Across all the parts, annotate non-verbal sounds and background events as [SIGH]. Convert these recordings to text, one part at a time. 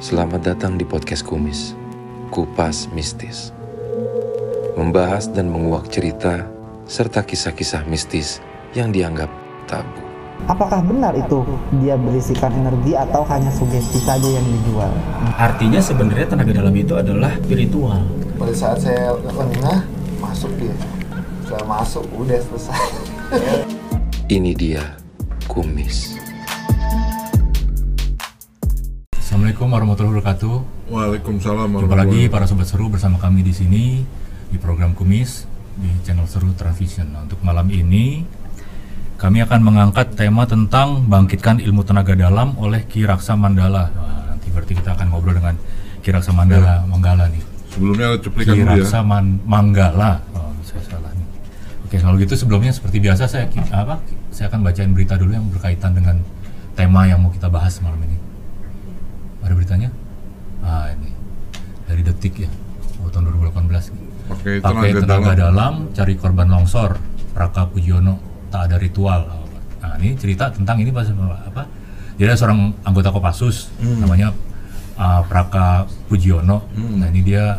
Selamat datang di podcast Kumis, Kupas Mistis. Membahas dan menguak cerita serta kisah-kisah mistis yang dianggap tabu. Apakah benar itu dia berisikan energi atau hanya sugesti saja yang dijual? Artinya sebenarnya tenaga dalam itu adalah spiritual. pada saat saya lengah masuk dia saya masuk udah selesai Ini dia Kumis. Assalamualaikum warahmatullahi wabarakatuh. Waalaikumsalam Jumpa lagi para sobat seru bersama kami di sini di program Kumis di channel Seru Transvision. Nah, untuk malam ini kami akan mengangkat tema tentang bangkitkan ilmu tenaga dalam oleh Ki Raksa Mandala. Wah, nanti berarti kita akan ngobrol dengan Ki Raksa Mandala Manggala nih. Sebelumnya cuplikan Ki ya. Raksa Man- Manggala. Oh, saya salah nih. Oke, kalau gitu sebelumnya seperti biasa saya apa? Saya akan bacain berita dulu yang berkaitan dengan tema yang mau kita bahas malam ini. Ada beritanya? Ah, ini. Dari Detik ya. Oh, tahun 2018. Pakai Pakai tenaga, dalam. dalam cari korban longsor. Raka Pujiono tak ada ritual. Nah, ini cerita tentang ini pas apa? Jadi ada seorang anggota Kopassus namanya uh, Praka Pujiono. Nah, ini dia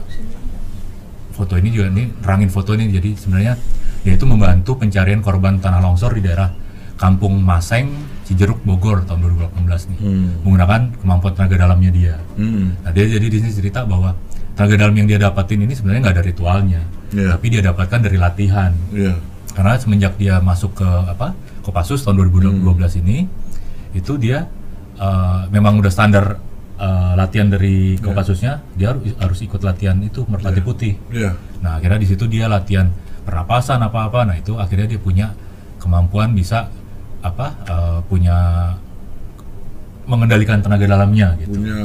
foto ini juga ini rangin foto ini jadi sebenarnya dia itu membantu pencarian korban tanah longsor di daerah Kampung Maseng, Cijeruk, Bogor tahun 2018 nih. Menggunakan kemampuan tenaga dalamnya dia. Hmm. Nah dia jadi di sini cerita bahwa tenaga dalam yang dia dapatin ini sebenarnya nggak ada ritualnya, Iya. tapi dia dapatkan dari latihan. Iya. Karena semenjak dia masuk ke apa Kopassus tahun 2012 ini, itu dia eh, memang udah standar eh, latihan dari Kopassusnya, dia harus, harus ikut latihan itu merpati putih. Iya. Nah akhirnya di situ dia latihan pernapasan apa-apa, nah itu akhirnya dia punya kemampuan bisa apa eh, punya mengendalikan tenaga dalamnya gitu. Punya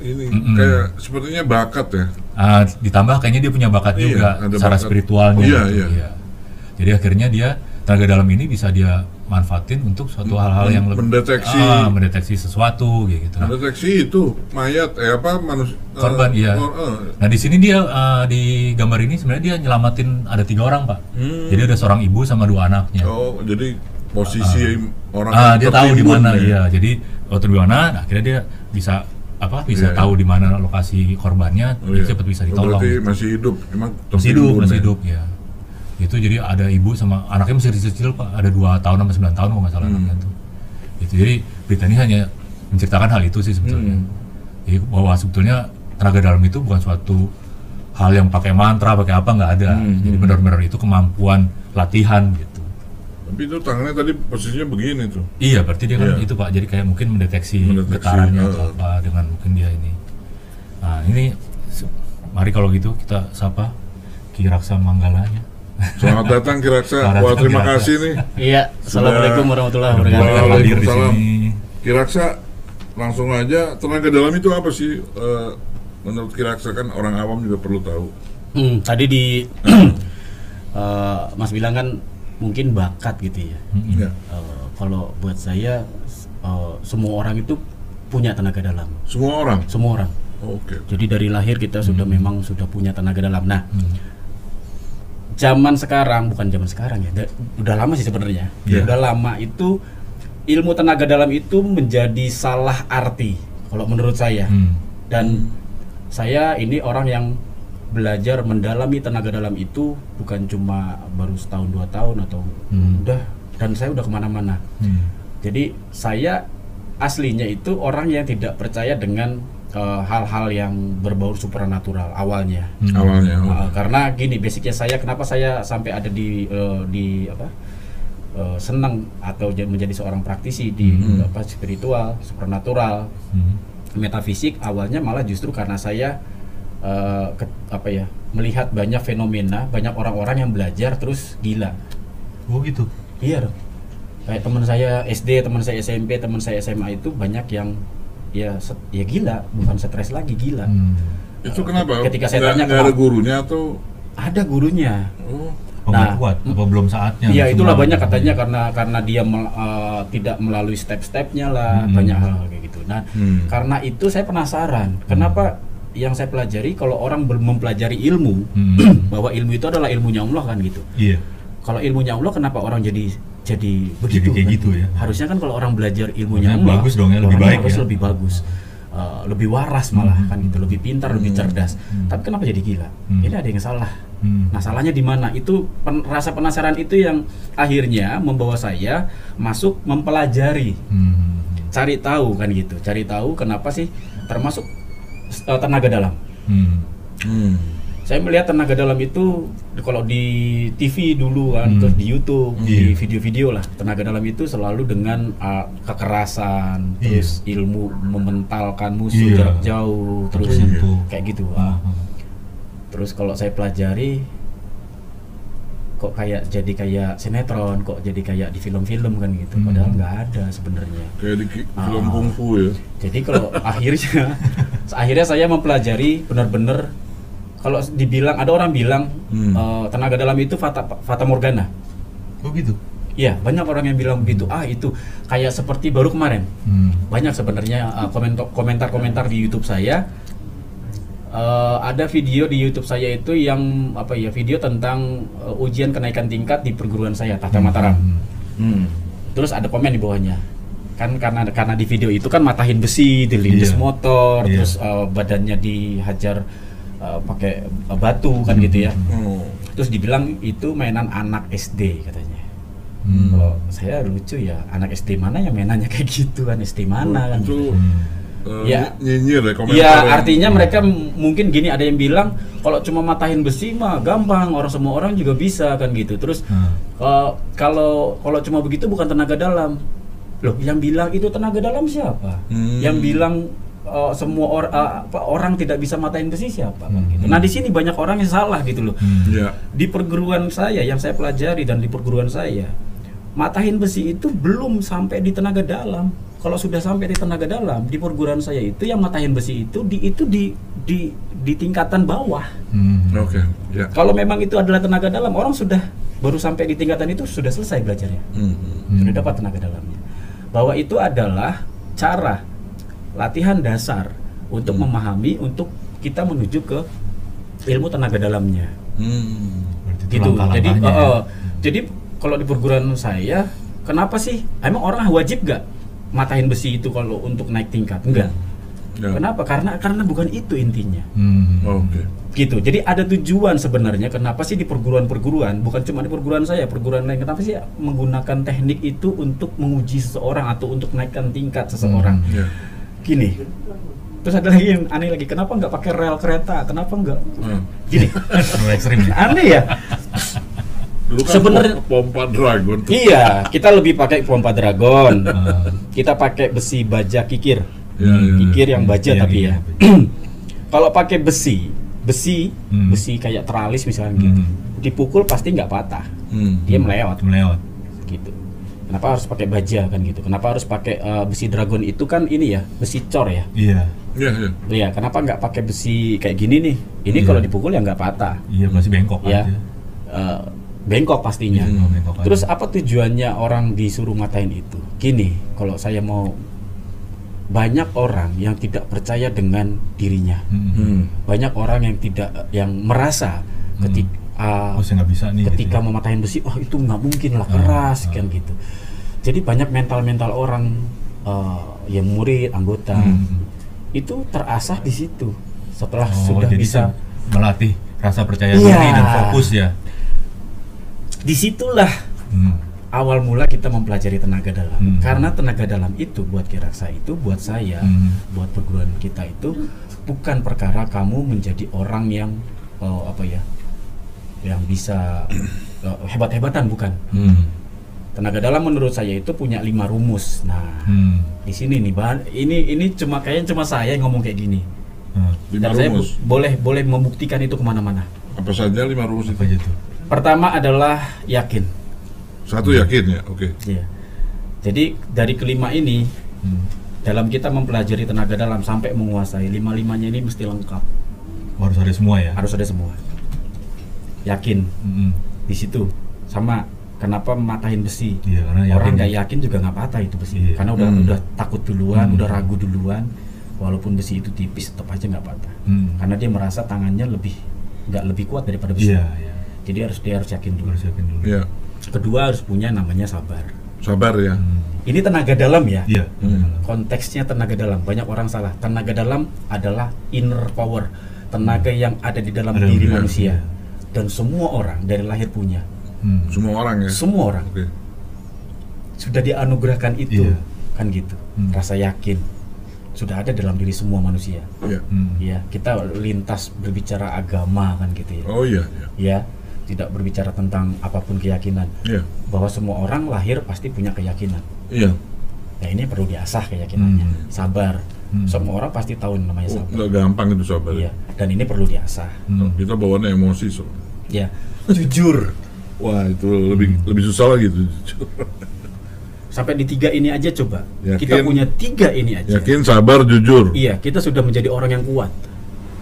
ini Mm-mm. kayak sepertinya bakat ya. Ah, ditambah kayaknya dia punya bakat Iya, juga secara bakat. spiritualnya Iya, gitu, iya. Jadi akhirnya dia tenaga dalam ini bisa dia manfaatin untuk suatu hal-hal yang lebih mendeteksi. ah, mendeteksi sesuatu gitu. Nah, Mendeteksi itu mayat eh apa manusia korban iya. Nah di sini dia ah, di gambar ini sebenarnya dia nyelamatin ada tiga orang pak. Jadi ada seorang ibu sama dua anaknya. Hmm. Oh, jadi posisi orang ah yang dia tahu di mana ya. iya. Jadi waktu di mana, nah, akhirnya dia bisa apa bisa Iya. tahu di mana lokasi korbannya, Oh, iya. cepat bisa Oh, ditolong. berarti masih hidup, emang masih hidup masih ya? hidup ya itu jadi ada ibu sama anaknya masih kecil pak ada dua tahun sampai sembilan tahun kalau nggak salah Hmm. anaknya tuh itu jadi berita ini hanya menceritakan hal itu sih sebetulnya Hmm. jadi bahwa sebetulnya tenaga dalam itu bukan suatu hal yang pakai mantra pakai apa nggak ada Hmm, jadi benar-benar itu kemampuan latihan gitu Tapi itu tangannya tadi posisinya begini tuh. iya berarti dia kan Iya. itu pak jadi kayak mungkin mendeteksi, Mendeteksi, getarannya atau eh. apa dengan mungkin dia ini nah ini mari kalau gitu kita sapa Ki Raksa Manggalanya Selamat datang Kiraksa. Selamat Wah, terima Kiraksa. kasih nih. Iya, assalamualaikum warahmatullahi wabarakatuh. Waalaikumsalam. Kiraksa langsung aja tenaga dalam itu apa sih? Eh, menurut Kiraksa kan orang awam juga perlu tahu. Hmm, tadi di [CLEARS THROAT] eh, Mas bilang kan mungkin bakat gitu ya. Ya. Eh, kalau buat saya eh, semua orang itu punya tenaga dalam. Semua orang. Semua orang. Oke. Jadi dari lahir kita sudah Hmm. memang sudah punya tenaga dalam. Nah, zaman sekarang bukan zaman sekarang ya, da- udah lama sih sebenarnya. Iya. Udah lama itu ilmu tenaga dalam itu menjadi salah arti kalau menurut saya. Hmm. Dan saya ini orang yang belajar mendalami tenaga dalam itu bukan cuma baru setahun dua tahun atau Hmm. udah dan saya udah ke mana-mana. Hmm. Jadi saya aslinya itu orang yang tidak percaya dengan eh, hal-hal yang berbau supernatural awalnya. Hmm. Awalnya. Uh, karena gini basicnya saya kenapa saya sampai ada di uh, di apa uh, senang atau menjadi seorang praktisi di apa spiritual supernatural Hmm. metafisik awalnya malah justru karena saya uh, ke- apa ya melihat banyak fenomena banyak orang-orang yang belajar terus gila Oh gitu. iya dong kayak teman saya SD teman saya SMP teman saya SMA itu banyak yang ya set- ya gila bukan stres lagi gila Hmm. Itu kenapa? Ketika saya tanya ada gurunya atau ada gurunya oh Oh, Nah, kuat apa belum saatnya? Iya itulah banyak katanya karena karena dia mel- eh, tidak melalui step-stepnya lah Hmm. banyak hal kayak gitu. Nah Hmm. karena itu saya penasaran kenapa yang saya pelajari kalau orang mempelajari ilmu Hmm. [CLEARS THROAT] bahwa ilmu itu adalah ilmunya Allah kan gitu. Iya. Kalau ilmunya Allah kenapa orang jadi jadi begitu? kayak kan? gitu ya. Harusnya kan kalau orang belajar ilmunya Allah bagus dong ya, lebih baik harus ya. lebih bagus. uh, lebih waras malah Hmm. kan gitu, lebih pintar, lebih cerdas. Hmm. Tapi kenapa jadi gila? Hmm. Ini ada yang salah. Hmm. Nah, salahnya di mana? Itu pen- rasa penasaran itu yang akhirnya membawa saya masuk mempelajari, Hmm. cari tahu kan gitu, cari tahu kenapa sih termasuk uh, tenaga dalam. Hmm. Hmm. Saya melihat tenaga dalam itu kalau di TV dulu kan, Hmm. terus di YouTube, Iya. di video-video lah. Tenaga dalam itu selalu dengan uh, kekerasan, terus ilmu mementalkan musuh Iya. jarak jauh, terus Sentuh. kayak gitu. ah. Hmm. Terus kalau saya pelajari kok kayak jadi kayak sinetron, kok jadi kayak di film-film kan gitu. Hmm. Padahal nggak ada sebenarnya. Kayak di ki- Ah. film kungfu ya. Jadi kalau [LAUGHS] akhirnya akhirnya saya mempelajari benar-benar kalau dibilang ada orang bilang Hmm. eh, tenaga dalam itu fata fata morgana. Oh gitu. Iya, banyak orang yang bilang begitu. Ah, itu kayak seperti baru kemarin. Hmm. Banyak sebenarnya eh, komentar- komentar-komentar di YouTube saya. Eh, ada video di YouTube saya itu yang apa ya video tentang eh, ujian kenaikan tingkat di perguruan saya Tata Mataram. Hmm. Hmm. Terus ada komen di bawahnya. Kan karena karena di video itu kan matahin besi, dilindas Iya. motor, Iya. terus uh, badannya dihajar uh, pakai uh, batu kan gitu ya. Oh. Terus dibilang itu mainan anak SD katanya. Hmm. Kalau saya lucu ya, anak SD mana yang mainannya kayak gitu kan SD mana kan. Itu Hmm. Eh, Ya. nyinyir ya komentar. Ya yang- artinya mereka m- mungkin gini ada yang bilang kalau cuma matahin besi mah gampang orang semua orang juga bisa kan gitu. Terus Hmm. Uh, kalau kalau cuma begitu bukan tenaga dalam. Loh, yang bilang itu tenaga dalam siapa? Hmm. Yang bilang uh, semua or, uh, apa, orang tidak bisa matain besi siapa? Kan gitu. Hmm. Nah di sini banyak orang yang salah gitu loh. Hmm. Ya. Di perguruan saya yang saya pelajari dan di perguruan saya, matahin besi itu belum sampai di tenaga dalam. Kalau sudah sampai di tenaga dalam di perguruan saya itu yang matahin besi itu di itu di di di tingkatan bawah. Hmm. Oke. Ya. Kalau memang itu adalah tenaga dalam, orang sudah baru sampai di tingkatan itu sudah selesai belajarnya Hmm. sudah dapat tenaga dalamnya. Bahwa itu adalah cara latihan dasar untuk Hmm. memahami untuk kita menuju ke ilmu tenaga dalamnya. Hmm. Gitu. Jadi ya. eh, jadi kalau di perguruan saya, kenapa sih emang orang wajib gak matahin besi itu kalau untuk naik tingkat? Enggak. Ya. Kenapa? Karena karena bukan itu intinya Hmm. Oke. gitu. Jadi ada tujuan sebenarnya kenapa sih di perguruan-perguruan, bukan cuma di perguruan saya, perguruan lain kenapa sih menggunakan teknik itu untuk menguji seseorang atau untuk naikkan tingkat seseorang. Hmm. Ya. Gini. Terus ada lagi yang aneh lagi, kenapa nggak pakai rel kereta? Kenapa nggak? Hmm. Gini, aneh ya. Dulu kan Sebenarnya- pom- pompa dragon tuh. iya, kita lebih pakai pompa dragon. [LAUGHS] Ah. Kita pakai besi baja kikir. Ya, ya, Kikir yang baja Iya, tapi iya, ya. [CLEARS THROAT] Kalau pakai besi, besi, Hmm. besi kayak teralis misalnya gitu, Hmm. dipukul pasti nggak patah. Hmm. dia melewat Melewat. gitu. Kenapa harus pakai baja kan gitu? Kenapa harus pakai eh, besi dragon itu kan ini ya besi cor ya? Iya. Ya, ya. Iya. Kenapa nggak pakai besi kayak gini nih? Ini Iya. kalau dipukul ya nggak patah. Iya masih bengkok Ya, aja. Eh, bengkok pastinya. Hmm, bengkok. Terus apa tujuannya orang disuruh matain itu? Gini, kalau saya mau banyak orang yang tidak percaya dengan dirinya. Hmm. Hmm. Banyak orang yang tidak yang merasa ketika Oh saya nggak bisa nih. ketika gitu ya. mematahin besi, wah itu nggak mungkin lah Ah, keras ah. kan gitu. Jadi banyak mental-mental orang eh, yang murid, anggota Hmm. itu terasah di situ. Setelah Oh, sudah jadi bisa, melatih rasa percaya Iya. diri dan fokus ya. Di situlah Hmm. awal mula kita mempelajari tenaga dalam. Hmm. Karena tenaga dalam itu buat Kiraksa itu, buat saya, Hmm. buat perguruan kita itu bukan perkara kamu menjadi orang yang eh, apa ya, yang bisa [CLEARS THROAT] eh, hebat-hebatan bukan. Hmm. Tenaga dalam menurut saya itu punya lima rumus. Nah, Hmm. di sini nih bahan ini ini cuma kayaknya cuma saya yang ngomong kayak gini. Hmm. Lima Dan saya rumus. bu- boleh boleh membuktikan itu ke mana-mana. Apa saja lima rumus Apa itu? aja tuh? Pertama adalah yakin. Satu yakin ya, oke. Iya. Jadi dari kelima ini Hmm. dalam kita mempelajari tenaga dalam sampai menguasai lima limanya ini mesti lengkap. Harus ada semua ya. Harus ada semua. Yakin Hmm. di situ sama kenapa matahin besi. Iya karena yakin. Orang nggak yakin juga nggak patah itu besi. Iya. Karena udah Hmm. udah takut duluan, Hmm. udah ragu duluan. Walaupun besi itu tipis tetap aja nggak patah. Hmm. Karena dia merasa tangannya lebih nggak lebih kuat daripada besi. Iya iya. Jadi harus dia harus yakin dulu. Harus yakin dulu. Ya, Kedua harus punya namanya sabar. sabar ya. Hmm. Ini tenaga dalam ya. Iya. Hmm. Konteksnya tenaga dalam. Banyak orang salah. Tenaga dalam adalah inner power, tenaga yang ada di dalam Ada diri di- manusia. iya. Dan semua orang dari lahir punya. Hmm. Semua orang ya. Semua orang Oke. sudah dianugerahkan itu. Iya. Kan gitu. Hmm. Rasa yakin sudah ada dalam diri semua manusia. Iya. Hmm. Ya, kita lintas berbicara agama kan gitu ya. Oh iya, iya. Ya, tidak berbicara tentang apa pun keyakinan. Iya. Bahwa semua orang lahir pasti punya keyakinan. Iya. Nah ini perlu diasah keyakinannya. Hmm. Sabar. Hmm. Semua orang pasti tahu namanya Oh, sabar. gampang itu sabar. Iya. Dan ini perlu diasah. Hmm. Kita bawaannya emosi so. Ya. Jujur. Wah itu lebih lebih susah lagi itu. Sampai di tiga ini aja coba. Yakin? Kita punya tiga ini aja. Yakin, sabar, jujur. Iya, kita sudah menjadi orang yang kuat.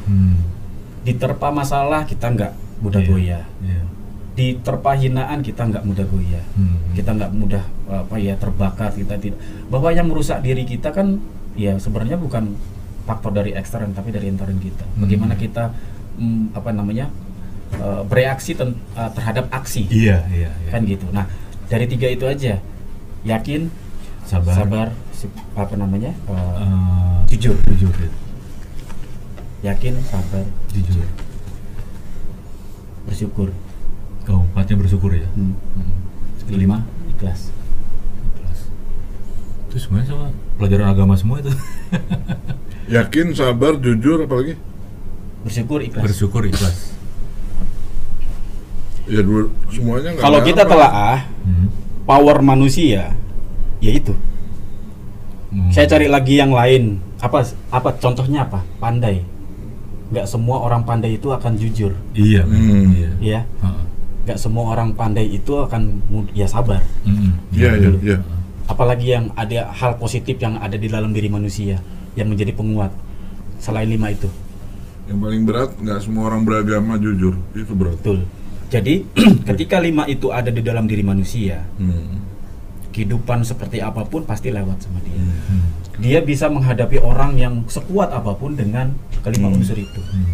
Hmm. Diterpa masalah kita nggak mudah Iya. goyah. Iya. Diterpa hinaan kita nggak mudah goyah. Hmm. Kita nggak mudah apa ya terbakar kita tidak. Bahwa yang merusak diri kita kan ya sebenarnya bukan faktor dari ekstern tapi dari intern kita. Hmm. Bagaimana kita mm, apa namanya eh, bereaksi ten- eh, terhadap aksi. Iya, iya, iya. kan gitu. Nah dari tiga itu aja yakin, Sabar. sabar, apa namanya, eh, Eh, jujur, jujur ya. yakin, sabar, Jujur. Bersyukur. Keempatnya bersyukur ya. Hmm. Kelima ikhlas. Ikhlas. Itu semuanya sama pelajaran agama semua itu. [LAUGHS] Yakin, sabar, jujur, apalagi? Bersyukur ikhlas. bersyukur ikhlas. Ya dua, semuanya Kalau kita apa. telaah Hmm. power manusia, ya itu. Hmm. Saya cari lagi yang lain. Apa apa contohnya apa? Pandai. Nggak semua orang pandai itu akan jujur, Iya, Hmm. iya. ya. Heeh. Nggak semua orang pandai itu akan ya sabar. Iya, iya, betul. iya. apalagi yang ada hal positif yang ada di dalam diri manusia yang menjadi penguat selain lima itu Yang paling berat nggak semua orang beragama jujur, itu berat. betul jadi [CLEARS THROAT] ketika lima itu ada di dalam diri manusia Hmm. kehidupan seperti apa pun pasti lewat sama dia Hmm. Dia bisa menghadapi orang yang sekuat apa pun dengan kelima Hmm. unsur itu Hmm.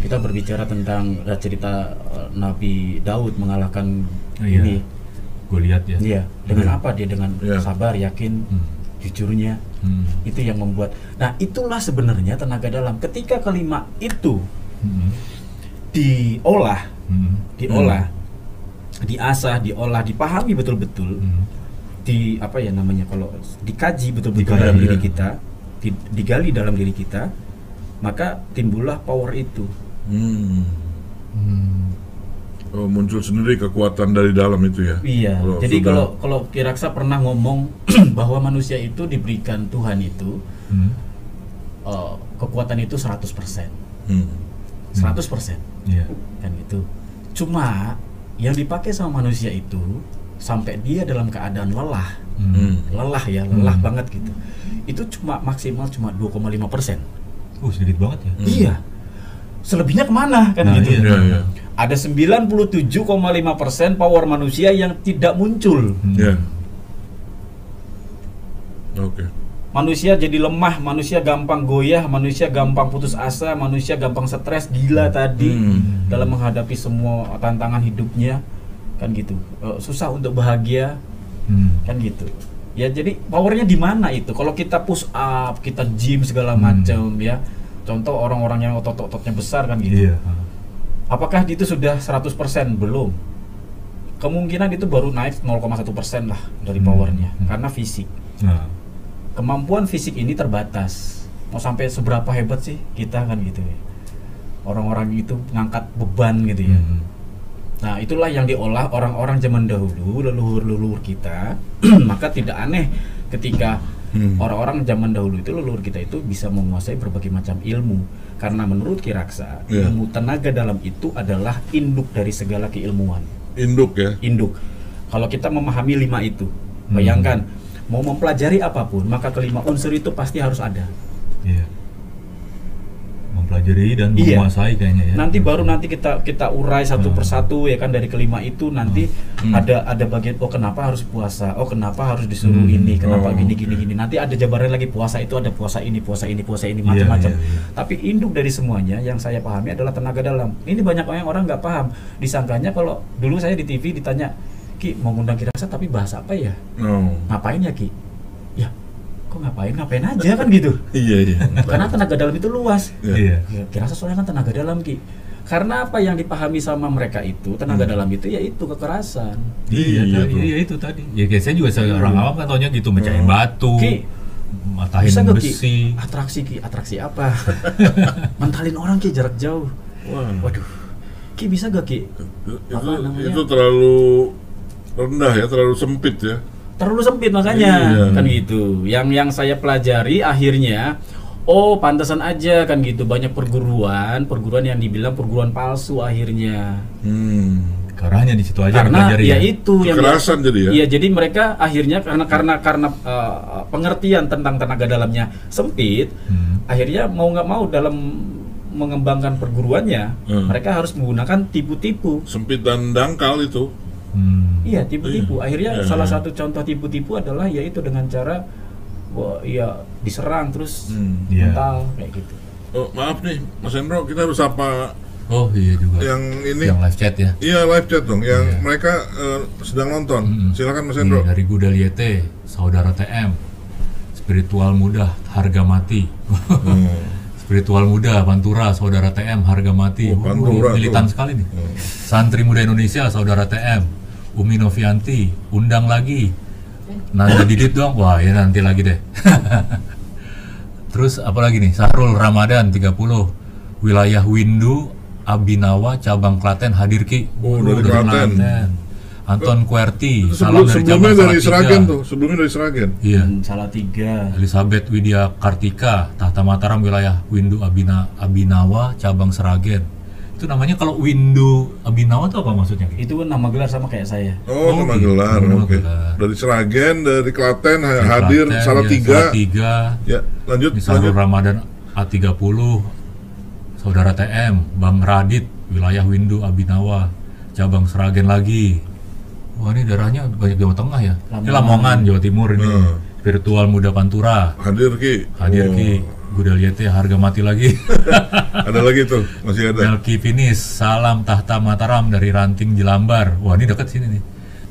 kita berbicara tentang eh, cerita eh, Nabi Daud mengalahkan Oh, iya. ini Gue lihat ya. dia dengan apa dia dengan Iya. sabar yakin Hmm. jujurnya Hmm. itu yang membuat nah itulah sebenarnya tenaga dalam ketika kelima itu Hmm. diolah Hmm. diolah diasah diolah dipahami betul-betul Hmm. Di apa ya namanya kalau dikaji betul-betul dalam diri ya. kita di- digali dalam diri kita maka timbullah power itu Hmm. Hmm. Oh, muncul sendiri kekuatan dari dalam itu ya. iya Kalau jadi sudah- kalau kalau Kiraksa pernah ngomong [CLEARS THROAT] bahwa manusia itu diberikan Tuhan itu Hmm. eh, kekuatan itu 100% Hmm. 100% Iya. kan gitu cuma yang dipakai sama manusia itu sampai dia dalam keadaan lelah Hmm. lelah ya lelah Hmm. banget gitu itu cuma maksimal cuma 2,5 persen Oh sedikit banget ya. Hmm. iya selebihnya ke mana kan Nah, gitu iya. Iya, iya. ada 97,5 persen power manusia yang tidak muncul Hmm. Iya. Oke. manusia jadi lemah manusia gampang goyah manusia gampang putus asa manusia gampang stres gila tadi Hmm. dalam menghadapi semua tantangan hidupnya kan gitu Eh, susah untuk bahagia Hmm. kan gitu ya jadi powernya di mana itu kalau kita push up kita gym segala Hmm. macam ya contoh orang-orang yang otot-ototnya besar kan gitu Iya. apakah itu sudah 100% belum kemungkinan itu baru naik 0,1% lah dari Hmm. powernya Hmm. karena fisik Nah. kemampuan fisik ini terbatas mau sampai seberapa hebat sih kita kan gitu ya orang-orang itu ngangkat beban gitu ya Hmm. Nah, itulah yang diolah orang-orang zaman dahulu, leluhur-leluhur kita. [CLEARS THROAT] Maka tidak aneh ketika Hmm. orang-orang zaman dahulu itu leluhur kita itu bisa menguasai berbagai macam ilmu. Karena menurut Kiraksa, Iya. ilmu tenaga dalam itu adalah induk dari segala keilmuan. Induk ya. Induk. Kalau kita memahami lima itu, Hmm. bayangkan mau mempelajari apa pun, maka kelima unsur itu pasti harus ada. Iya. Mempelajari dan Iya. menguasai kayaknya ya. Nanti baru nanti kita kita urai satu Hmm. persatu ya kan dari kelima itu nanti Hmm. ada ada bagian oh kenapa harus puasa oh kenapa harus disuruh Hmm. ini kenapa Oh, gini gini gini nanti ada jabaran lagi puasa itu ada puasa ini puasa ini puasa ini Iya, macam-macam iya, iya. tapi induk dari semuanya yang saya pahami adalah tenaga dalam ini banyak orang orang nggak paham disangkanya kalau dulu saya di TV ditanya Ki mau ngundang Kirasa tapi bahas apa ya? Oh. Ngapain ya Ki? Ya, kok ngapain? Ngapain aja kan gitu. Iya iya. Karena tenaga dalam itu luas. Iya. Iya. Ya, Kirasa soalnya kan tenaga dalam Ki. Karena apa yang dipahami sama mereka itu tenaga dalam itu yaitu kekerasan. Iya, Iya, tadi, tuh. iya itu tadi. Ya kayak saya juga seorang awam kan taunya gitu mecahin batu, Ki, matahin bisa gak Ki? besi. Atraksi Ki, atraksi apa? [LAUGHS] Mentalin orang Ki jarak jauh. Wah. Waduh. Ki bisa gak Ki? Itu, namanya? itu terlalu rendah ya, terlalu sempit ya. Terlalu sempit makanya Iya. kan gitu yang yang saya pelajari akhirnya oh pantesan aja kan gitu banyak perguruan perguruan yang dibilang perguruan palsu akhirnya Hmm. Karanya di situ aja karena dipelajari ya itu yang Kekerasan jadi ya? iya jadi mereka akhirnya karena karena karena uh, pengertian tentang tenaga dalamnya sempit Hmm. akhirnya mau nggak mau dalam mengembangkan perguruannya Hmm. mereka harus menggunakan tipu-tipu Sempit dan dangkal itu. Hmm. Iya tipu-tipu. Iya. Akhirnya Iya. salah satu contoh tipu-tipu adalah yaitu dengan cara wah ya diserang terus Hmm. Iya. mental kayak gitu. Oh, maaf nih, Mas Hendro, kita harus apa Oh iya juga. yang ini? Yang live chat ya. Iya live chat dong, yang Iya. mereka eh, sedang nonton. Mm-mm. Silakan Mas Hendro. dari Gudel YT, saudara TM, spiritual mudah, harga mati. Hmm. [LAUGHS] spiritual muda, Pantura, saudara TM, harga mati. Oh, Pantura militan tuh. sekali nih. Hmm. Santri Muda Indonesia, saudara TM, Umi Novianti, undang lagi. Nanda Didit dong, wah ya nanti lagi deh. [LAUGHS] Terus apa lagi nih? Sahrul Ramadan 30, wilayah Windu, Abinawa, cabang Klaten hadir ki. Oh, Waduh, dari Klaten. Anton Kuerti, Itu salam sebelum, dari sebelumnya cabang dari. Seragen tuh, sebelumnya dari Seragen. Iya. Dan salah tiga. Elizabeth Widya Kartika, Tahta Mataram wilayah Windu Abina, Abinawa, cabang Seragen. Itu namanya kalau Windu Abinawa itu apa maksudnya? Ki? Itu nama gelar sama kayak saya. Oh, Oh, nama gitu. gelar, oke. gelar. Dari Seragen, dari Klaten Dari hadir Klaten, Salatiga. ya, Salatiga, Ya, lanjut, di lanjut. Ramadan A30, Saudara TM, Bang Radit, wilayah Windu Abinawa, cabang Seragen lagi. Wah ini daerahnya banyak Jawa Tengah ya. Ini Lamongan. Lamongan, Jawa Timur ini. Hmm. Virtual Muda Pantura, Hadir Ki. hadir Oh, Ki. Gudel YT harga mati lagi. [LAUGHS] Ada lagi tuh, masih ada. Melki Finis, salam tahta Mataram dari Ranting Jelambar. Wah ini dekat sini nih.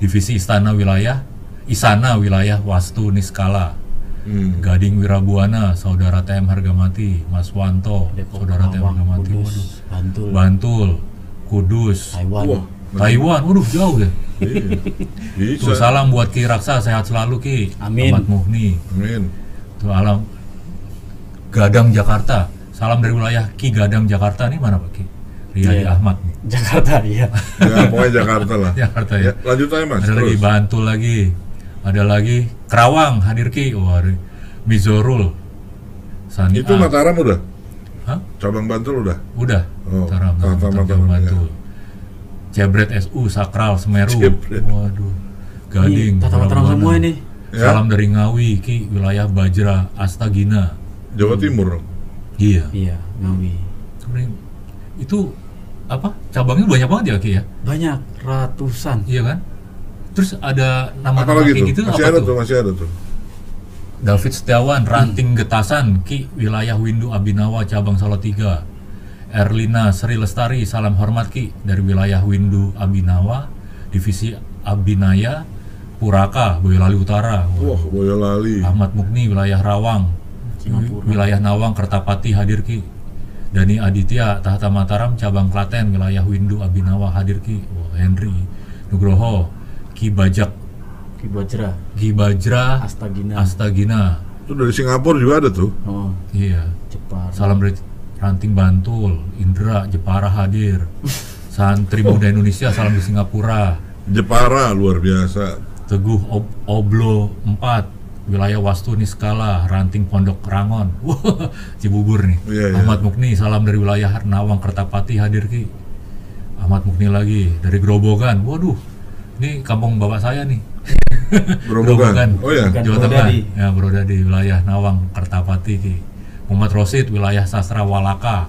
Divisi Istana Wilayah, Isana Wilayah Wastu Niskala. Hmm. Gading Wirabuana, Saudara TM Harga Mati, Mas Wanto, Depok, Saudara TM Harga Mati. Kudus, Waduh. Bantul, Bantul, Kudus, Taiwan. Wah, Taiwan. Waduh jauh ya. iya. Tuh salam buat Ki Raksa, sehat selalu Ki. Amin. Ahmad Muhni. Amin. Tuh alam Gadang Jakarta. Salam dari wilayah Ki Gadang Jakarta nih mana Pak Ki? Riyadi Iya. Ahmad nih. Jakarta iya. [LAUGHS] Ya, pokoknya Jakarta lah. Jakarta Ya, ya. lanjut aja Mas. ada lagi. Bantul lagi. Ada lagi Kerawang hadir Ki. Wah, Mizorul. Sani Itu A. Mataram udah? Hah? Cabang Bantul udah? Udah. Oh, Mataram, Mataram, Mataram, ya. Bantul. Jebret SU Sakral Semeru. Jebret. Waduh. Gading. Ini tata mataram Prabuana. semua ini. Ya. Salam dari Ngawi Ki, wilayah Bajra Astagina. Jawa Timur dong. Iya. Iya, Ngawi. Sebenarnya itu apa? Cabangnya banyak banget ya Ki ya? Banyak ratusan. Iya kan? Terus ada nama Apa lagi kayak gitu masih apa ada tuh? tuh, masih ada tuh. David Setiawan, Ranting Getasan, Ki, wilayah Windu Abinawa, cabang Salatiga. Erlina Sri Lestari, salam hormat Ki, dari wilayah Windu Abinawa, divisi Abinaya, Puraka, Boyolali Utara. Wah, Boyolali. Ahmad Mukni, wilayah Rawang, Singapura. wilayah Nawang, Kertapati hadir Ki. Dani Aditya, Tahta Mataram, cabang Klaten, wilayah Windu Abinawa hadir Ki. Wah, Henry Nugroho, Ki Bajak, Ki Bajra, Ki Bajra, Astagina. Astagina. Itu dari Singapura juga ada tuh. oh, Iya. Jepara. Salam dari Ranting Bantul, Indra Jepara hadir. Santri Muda Indonesia salam di Singapura. Jepara luar biasa. Teguh Ob- Oblo 4, wilayah Wastu Niskala, Ranting Pondok Rangon. [LAUGHS] Wah, Cibubur nih. Iya, iya. Ahmad Mukni salam dari wilayah Nawang Kertapati hadir Ki. Ahmad Mukni lagi dari Grobogan. Waduh. Ini kampung bapak saya nih. [LAUGHS] Gerobokan. Oh ya. Jawa Tengah. Ya, Brodadi wilayah Nawang Kertapati Ki. Muhammad Rosid wilayah Sastra Walaka.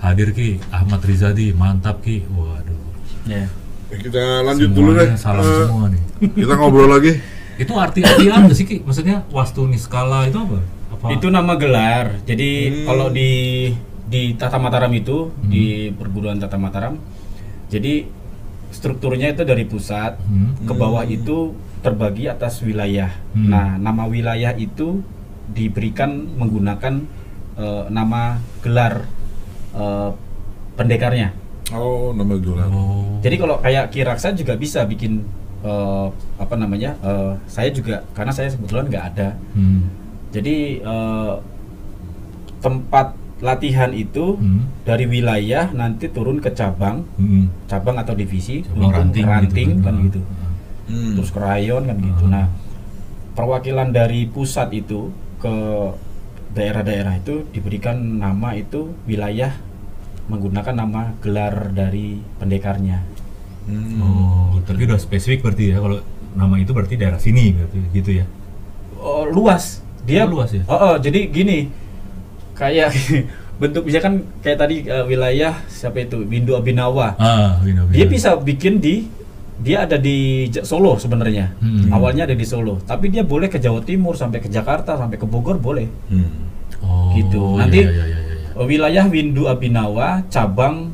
Hadir Ki. Ahmad Rizadi mantap Ki. Waduh. Ya. Ya, Kita lanjut dulu deh. Semuanya Salam Eh, semua nih. kita ngobrol lagi. [LAUGHS] Itu arti-arti apa sih Ki? Maksudnya Wastu Niskala itu apa? Apa? Itu nama gelar. Jadi Hmm. kalau di di Tata Mataram itu Hmm. di perguruan Tata Mataram. Jadi strukturnya itu dari pusat Hmm. ke bawah itu terbagi atas wilayah. Hmm. Nah, nama wilayah itu diberikan menggunakan eh, nama gelar eh, pendekarnya. Oh, nama gelar. Oh. Jadi kalau kayak Kiraksa juga bisa bikin eh, apa namanya? eh, saya juga karena saya sebetulnya nggak ada. Hmm. Jadi eh, tempat latihan itu Hmm. dari wilayah nanti turun ke cabang, Hmm. cabang atau divisi, Cabang ranting, ranting gitu kan kan. gitu. Hmm. Terus ke rayon kan gitu. Hmm. Nah, perwakilan dari pusat itu ke daerah-daerah itu diberikan nama itu wilayah menggunakan nama gelar dari pendekarnya. Hmm. Oh, tapi udah spesifik berarti ya kalau nama itu berarti daerah sini berarti gitu ya. Oh, luas. Dia Oh, luas ya? Oh, oh, jadi gini. Kayak [LAUGHS] bentuk misalkan kayak tadi eh, wilayah siapa itu Windu Abinawa. Ah, bina, bina. Dia bisa bikin di dia ada di Solo sebenarnya. Hmm. Awalnya ada di Solo, tapi dia boleh ke Jawa Timur sampai ke Jakarta sampai ke Bogor boleh. Hmm. Oh, gitu. iya, Nanti iya, iya, iya, iya. wilayah Windu Abinawa cabang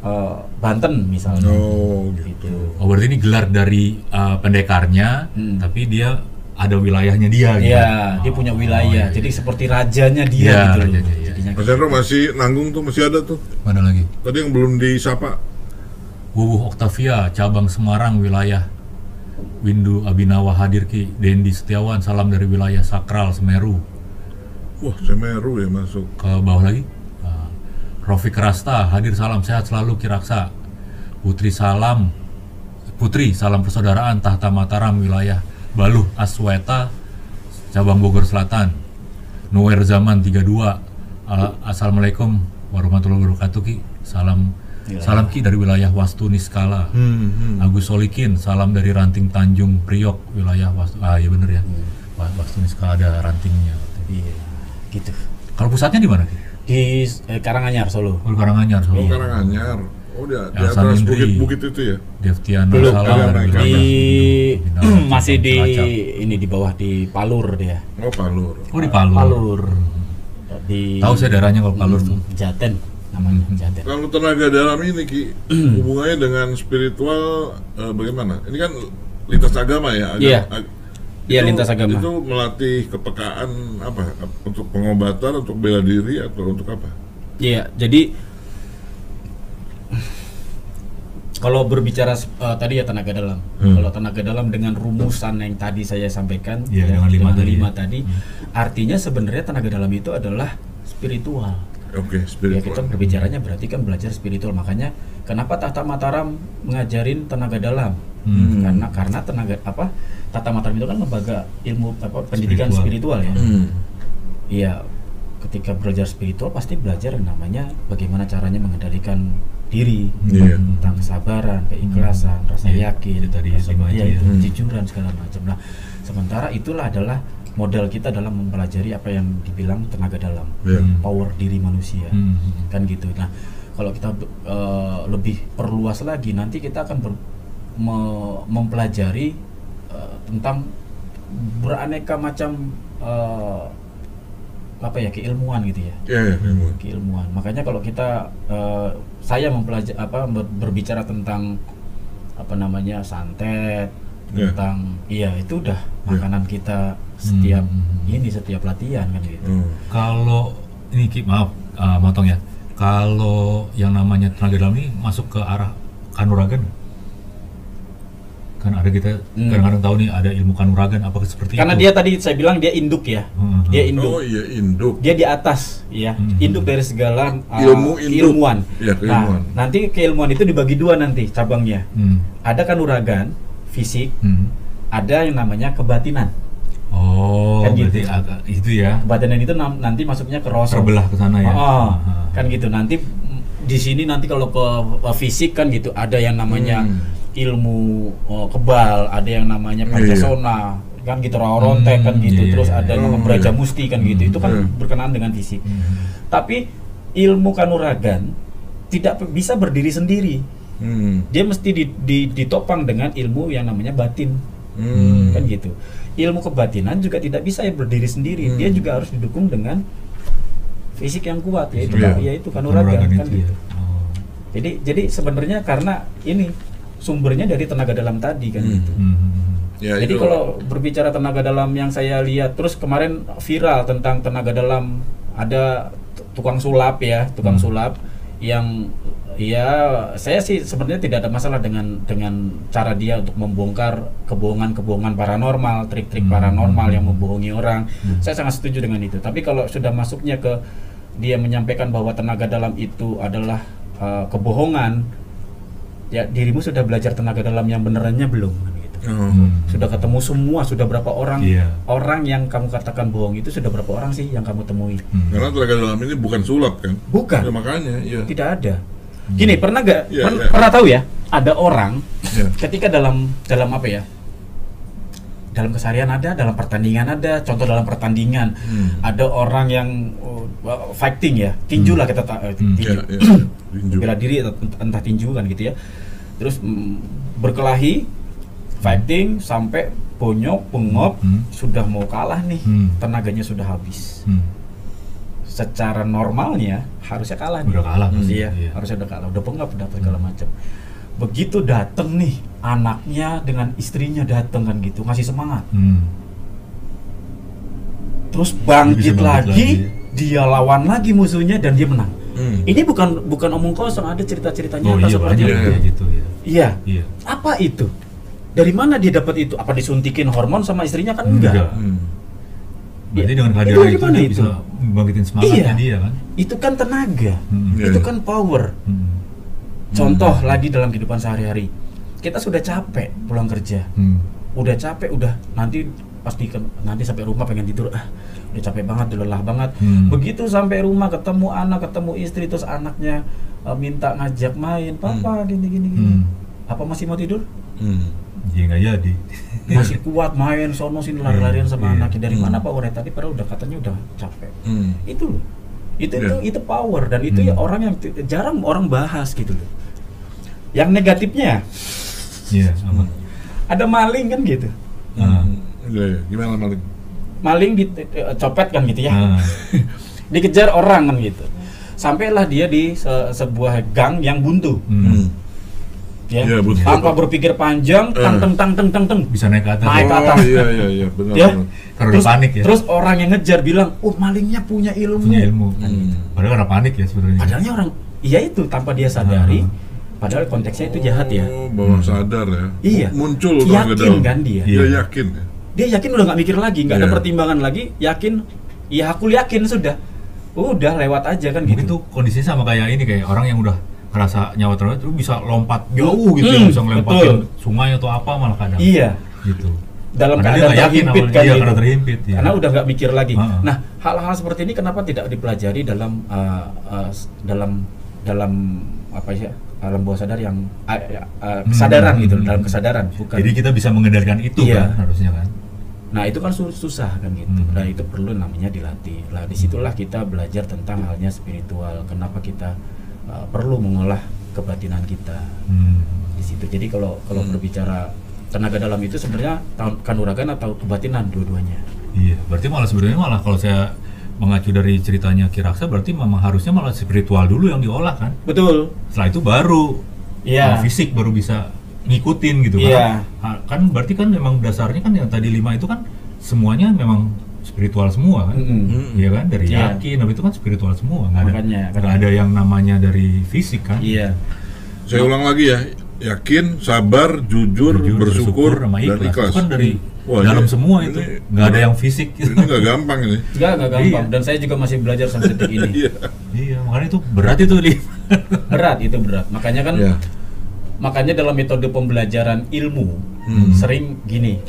eh, Banten misalnya. Oh, gitu. Gitu. Oh, berarti ini gelar dari uh, pendekarnya, Hmm. tapi dia ada wilayahnya dia gitu. Iya, dia punya Oh, wilayah. iya, Jadi iya. seperti rajanya dia Iya, gitu rajanya, iya. Jadinya Mas Hendro masih nanggung tuh, masih ada tuh. Mana lagi? Tadi yang belum disapa. Wuwuh Oktavia, cabang Semarang, wilayah Windu Abinawa hadir Ki Dendi Setiawan, salam dari wilayah Sakral Semeru. Wah, Semeru ya masuk. Ke bawah lagi, uh, Rofik Rasta hadir salam sehat selalu Kiraksa. Putri salam, Putri salam persaudaraan Tahta Mataram wilayah Baluh Asweta, cabang Bogor Selatan. Nuwer Zaman 32, Ala- Assalamualaikum warahmatullahi wabarakatuh Ki. Salam salam Ki dari wilayah Wastu Niskala. Hmm, hmm. Agus Solikin, salam dari Ranting Tanjung Priok, wilayah Wastu. Ah iya bener ya. Wa- Wastu Niskala ada rantingnya. Iya, gitu. Kalau pusatnya di mana? Ki? Di eh, Karanganyar Solo. Oh, Karanganyar, Oh, Solo. Karanganyar. Oh, di, di atas bukit-bukit itu ya? Devtiana Belum, salam Di- Binawa, masih di ini di bawah di Palur dia. Oh, Palur. Oh di Palu. Palur. Di Tahu saya daerahnya kalau Palur tuh. Jaten namanya Jaten. Kalau tenaga dalam ini Ki, hubungannya dengan spiritual eh, bagaimana? Ini kan lintas agama ya? agama- Iya. ag- Iya, lintas agama. Itu melatih kepekaan apa? Untuk pengobatan, untuk bela diri atau untuk apa? Iya, jadi kalau berbicara eh, tadi ya tenaga dalam. Hmm. Kalau tenaga dalam dengan rumusan yang tadi saya sampaikan ya, dengan lima tadi lima ya. tadi, artinya sebenarnya tenaga dalam itu adalah spiritual. Oke, Ya spiritual. kita berbicaranya berarti kan belajar spiritual. Makanya kenapa Tata Mataram ngajarin tenaga dalam? Hmm. Karena karena tenaga apa? Tata Mataram itu kan lembaga ilmu apa pendidikan Spiritual. spiritual, ya. Hmm. Iya, ketika belajar spiritual pasti belajar yang namanya bagaimana caranya mengendalikan diri, Iya. tentang kesabaran, keikhlasan, rasa Iya, yakin, itu tadi rasa ya. itu, Hmm. kejujuran segala macam. Nah, sementara itulah adalah modal kita dalam mempelajari apa yang dibilang tenaga dalam. Hmm. power diri manusia, Hmm. kan gitu. Nah, kalau kita eh, lebih perluas lagi, nanti kita akan ber- me- mempelajari eh, tentang beraneka macam eh, apa ya keilmuan gitu ya Iya, iya, ilmu. keilmuan. Makanya kalau kita eh, saya mempelajari apa ber- berbicara tentang apa namanya santet Ya. tentang iya itu udah makanan kita setiap Hmm. ini setiap latihan kan gitu. Hmm. Kalau ini Ki, maaf uh, motong ya. Kalau yang namanya tenaga dalam ini masuk ke arah kanuragan? Kan ada kita Hmm. kadang-kadang tahu nih ada ilmu kanuragan apakah seperti Karena itu? dia tadi saya bilang dia induk ya. Hmm. Dia induk. Oh iya, induk. Dia di atas ya. Hmm. Induk dari segala uh, Ilmu induk. keilmuan. Iya, keilmuan. Nah, nanti keilmuan itu dibagi dua nanti cabangnya. Hmm. Ada kanuragan fisik, Hmm. ada yang namanya kebatinan. Oh, Kan berarti gitu. agak itu ya Kebatinan itu nanti masuknya ke rosok. terbelah ke sana ya. Oh, Ah. kan gitu. Nanti di sini nanti kalau ke uh, fisik kan gitu ada yang namanya Hmm. Ilmu uh, kebal, ada yang namanya Iya. pancasona, kan gitu rontek kan Hmm, gitu. iya, Terus iya. ada yang namanya beraja iya. musti kan gitu. Itu kan Hmm. berkenaan dengan fisik. Hmm. Tapi ilmu kanuragan tidak bisa berdiri sendiri. Hmm. Dia mesti di- di- ditopang dengan ilmu yang namanya batin. Hmm. Kan gitu. Ilmu kebatinan juga tidak bisa ya berdiri sendiri. Hmm. Dia juga harus didukung dengan fisik yang kuat yaitu Iya. yaitu kanuragan, kan itu ya. gitu. Oh. Jadi jadi sebenarnya karena ini sumbernya dari tenaga dalam tadi kan Hmm. gitu. Hmm. Ya, Jadi itu. kalau berbicara tenaga dalam yang saya lihat terus kemarin viral tentang tenaga dalam ada tukang sulap ya, tukang Hmm. sulap yang ya saya sih sebenarnya tidak ada masalah dengan dengan cara dia untuk membongkar kebohongan-kebohongan paranormal, trik-trik Hmm. paranormal yang membohongi orang. Saya sangat setuju dengan itu. Tapi kalau sudah masuknya ke dia menyampaikan bahwa tenaga dalam itu adalah uh, kebohongan, ya dirimu sudah belajar tenaga dalam yang benerannya belum? Kan gitu Oh. Hmm. sudah ketemu semua sudah berapa orang Iya. orang yang kamu katakan bohong itu sudah berapa orang sih yang kamu temui Hmm. Karena tenaga dalam ini bukan sulap kan? bukan Ya, makanya, iya. tidak ada gini pernah gak Iya, pern- iya. pernah tahu ya ada orang Iya. ketika dalam dalam apa ya dalam keseharian ada dalam pertandingan ada contoh dalam pertandingan Hmm. ada orang yang oh, fighting ya tinju lah kita ta- eh, Hmm. tinju Iya, iya. [COUGHS] Tinju. bela diri entah tinju kan gitu ya terus mm, berkelahi fighting sampai bonyok bengop Hmm. sudah mau kalah nih Hmm. tenaganya sudah habis Hmm. secara normalnya harusnya kalah nih Udah kalah pasti, iya, iya. harusnya udah kalah udah bengap udah segala macam begitu dateng nih anaknya dengan istrinya dateng kan gitu ngasih semangat Hmm. terus bangkit bangkit lagi, lagi. dia lawan lagi musuhnya dan dia menang Hmm. ini bukan bukan omong kosong ada cerita-ceritanya Oh nyata iya seperti itu gitu ya. iya Iya. apa itu dari mana dia dapat itu apa disuntikin hormon sama istrinya kan enggak, Enggak. Hmm. Berarti dengan Itu kehadiran itu, mana dia itu? bisa membangkitin semangatnya Iya. dia kan. itu kan tenaga Hmm. Itu kan power Hmm. Contoh lagi dalam kehidupan sehari-hari kita sudah capek pulang kerja Hmm. udah capek udah nanti pasti ke- nanti sampai rumah pengen tidur ah udah capek banget udah lelah banget Hmm. begitu sampai rumah ketemu anak ketemu istri terus anaknya eh, minta ngajak main papa gini gini gini Hmm. apa masih mau tidur Hmm. Iya nggak jadi. masih kuat main sono sini lari-larian sama Iya. anaknya dari Hmm. mana pak Ore tadi padahal udah katanya udah capek Hmm. itu loh itu itu Iya. itu power dan itu Hmm. ya orang yang jarang orang bahas gitu loh yang negatifnya Iya, apa? ada maling kan gitu iya. Gimana maling? maling dicopet kan gitu ya Ah. [LAUGHS] dikejar orang kan gitu sampailah dia di se- sebuah gang yang buntu Hmm. ya Iya, buntu. tanpa berpikir panjang Eh. tang teng tang teng teng teng Bisa naik ke atas. Naik ke Oh, atas. iya, iya, iya. Benar, ya benar. Karena udah panik ya. terus orang yang ngejar bilang oh malingnya punya ilmu, punya ilmu. Hmm. Padahal karena panik ya sebenarnya. padahalnya orang iya itu tanpa dia sadari Ah. Padahal konteksnya itu jahat ya Oh, bawah sadar ya. Iya. Muncul Yakin kan dia? Dia yakin ya. dia yakin udah nggak mikir lagi nggak ada Iya. pertimbangan lagi yakin ya aku yakin sudah udah lewat aja kan Mungkin gitu tuh kondisinya sama kayak ini kayak orang yang udah ngerasa nyawa terus tuh bisa lompat jauh gitu Hmm, ya, bisa ngelempatin betul. sungai atau apa malah kadang. iya Gitu. dalam Padahal dia keadaan yakin terhimpit kan iya, gitu. karena terhimpit, iya. karena udah nggak mikir lagi Heeh. nah hal-hal seperti ini kenapa tidak dipelajari dalam uh, uh, dalam dalam apa ya alam bawah sadar yang uh, uh, kesadaran Hmm, gitu dalam kesadaran bukan Jadi kita bisa mengendalikan itu Iya. kan harusnya kan. nah itu kan su- susah kan gitu Hmm. nah itu perlu namanya dilatih lah di situlah kita belajar tentang halnya spiritual kenapa kita uh, perlu mengolah kebatinan kita Hmm. di situ jadi kalau kalau Hmm. berbicara tenaga dalam itu sebenarnya kanuragan atau kebatinan dua-duanya Iya, berarti malah sebenarnya malah kalau saya mengacu dari ceritanya Kiraksa berarti memang harusnya malah spiritual dulu yang diolah kan. betul Setelah itu baru Iya. uh, fisik baru bisa ngikutin gitu Iya. kan. Ha- Kan berarti kan memang dasarnya kan yang tadi lima itu kan semuanya memang spiritual semua kan. Mm-mm. Iya kan dari Iya. yakin tapi itu kan spiritual semua nggak ada Makanya, nggak kan. ada yang namanya dari fisik kan. iya Saya ulang lagi ya. Yakin, sabar, jujur, bersyukur, sama dan ikhlas. ikhlas. Itu kan dari Wah, dalam ini- semua itu nggak ada yang fisik. [LAUGHS] Ini nggak gampang ini. Enggak, enggak gampang. Iya. Dan saya juga masih belajar sampai [LAUGHS] detik ini. Iya. iya makanya itu berat itu li. [LAUGHS] berat itu berat. Makanya kan Iya. makanya dalam metode pembelajaran ilmu Hmm. sering gini.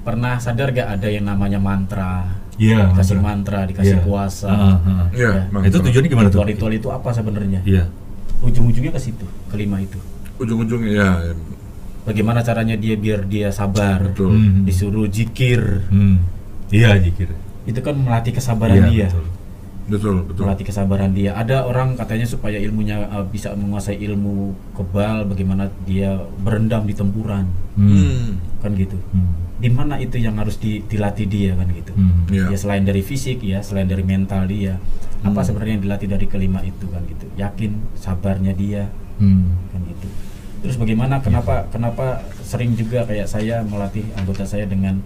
Pernah sadar gak ada yang namanya mantra? Iya. Dikasih mantra. mantra, dikasih Iya. kuasa. Ah, ah. Iya. Ya. mantra. Itu tujuannya gimana tuh? Ritual-ritual itu apa sebenarnya? Iya. Ujung-ujungnya ke situ, kelima itu. Ujung-ujungnya ya. ya. Bagaimana caranya dia biar dia sabar? Betul. Hmm. Disuruh jikir. Hmm. Iya jikir. Itu kan melatih kesabaran Iya, dia. betul. Betul, betul. melatih kesabaran dia. Ada orang katanya supaya ilmunya uh, bisa menguasai ilmu kebal, bagaimana dia berendam di tempuran, Hmm. Hmm. kan gitu. Hmm. Di mana itu yang harus di- dilatih dia kan gitu. Hmm. Iya. Ya selain dari fisik ya, selain dari mental dia, apa Hmm. sebenarnya yang dilatih dari kelima itu kan gitu. Yakin, sabarnya dia Hmm. kan gitu. Terus bagaimana kenapa kenapa sering juga kayak saya melatih anggota saya dengan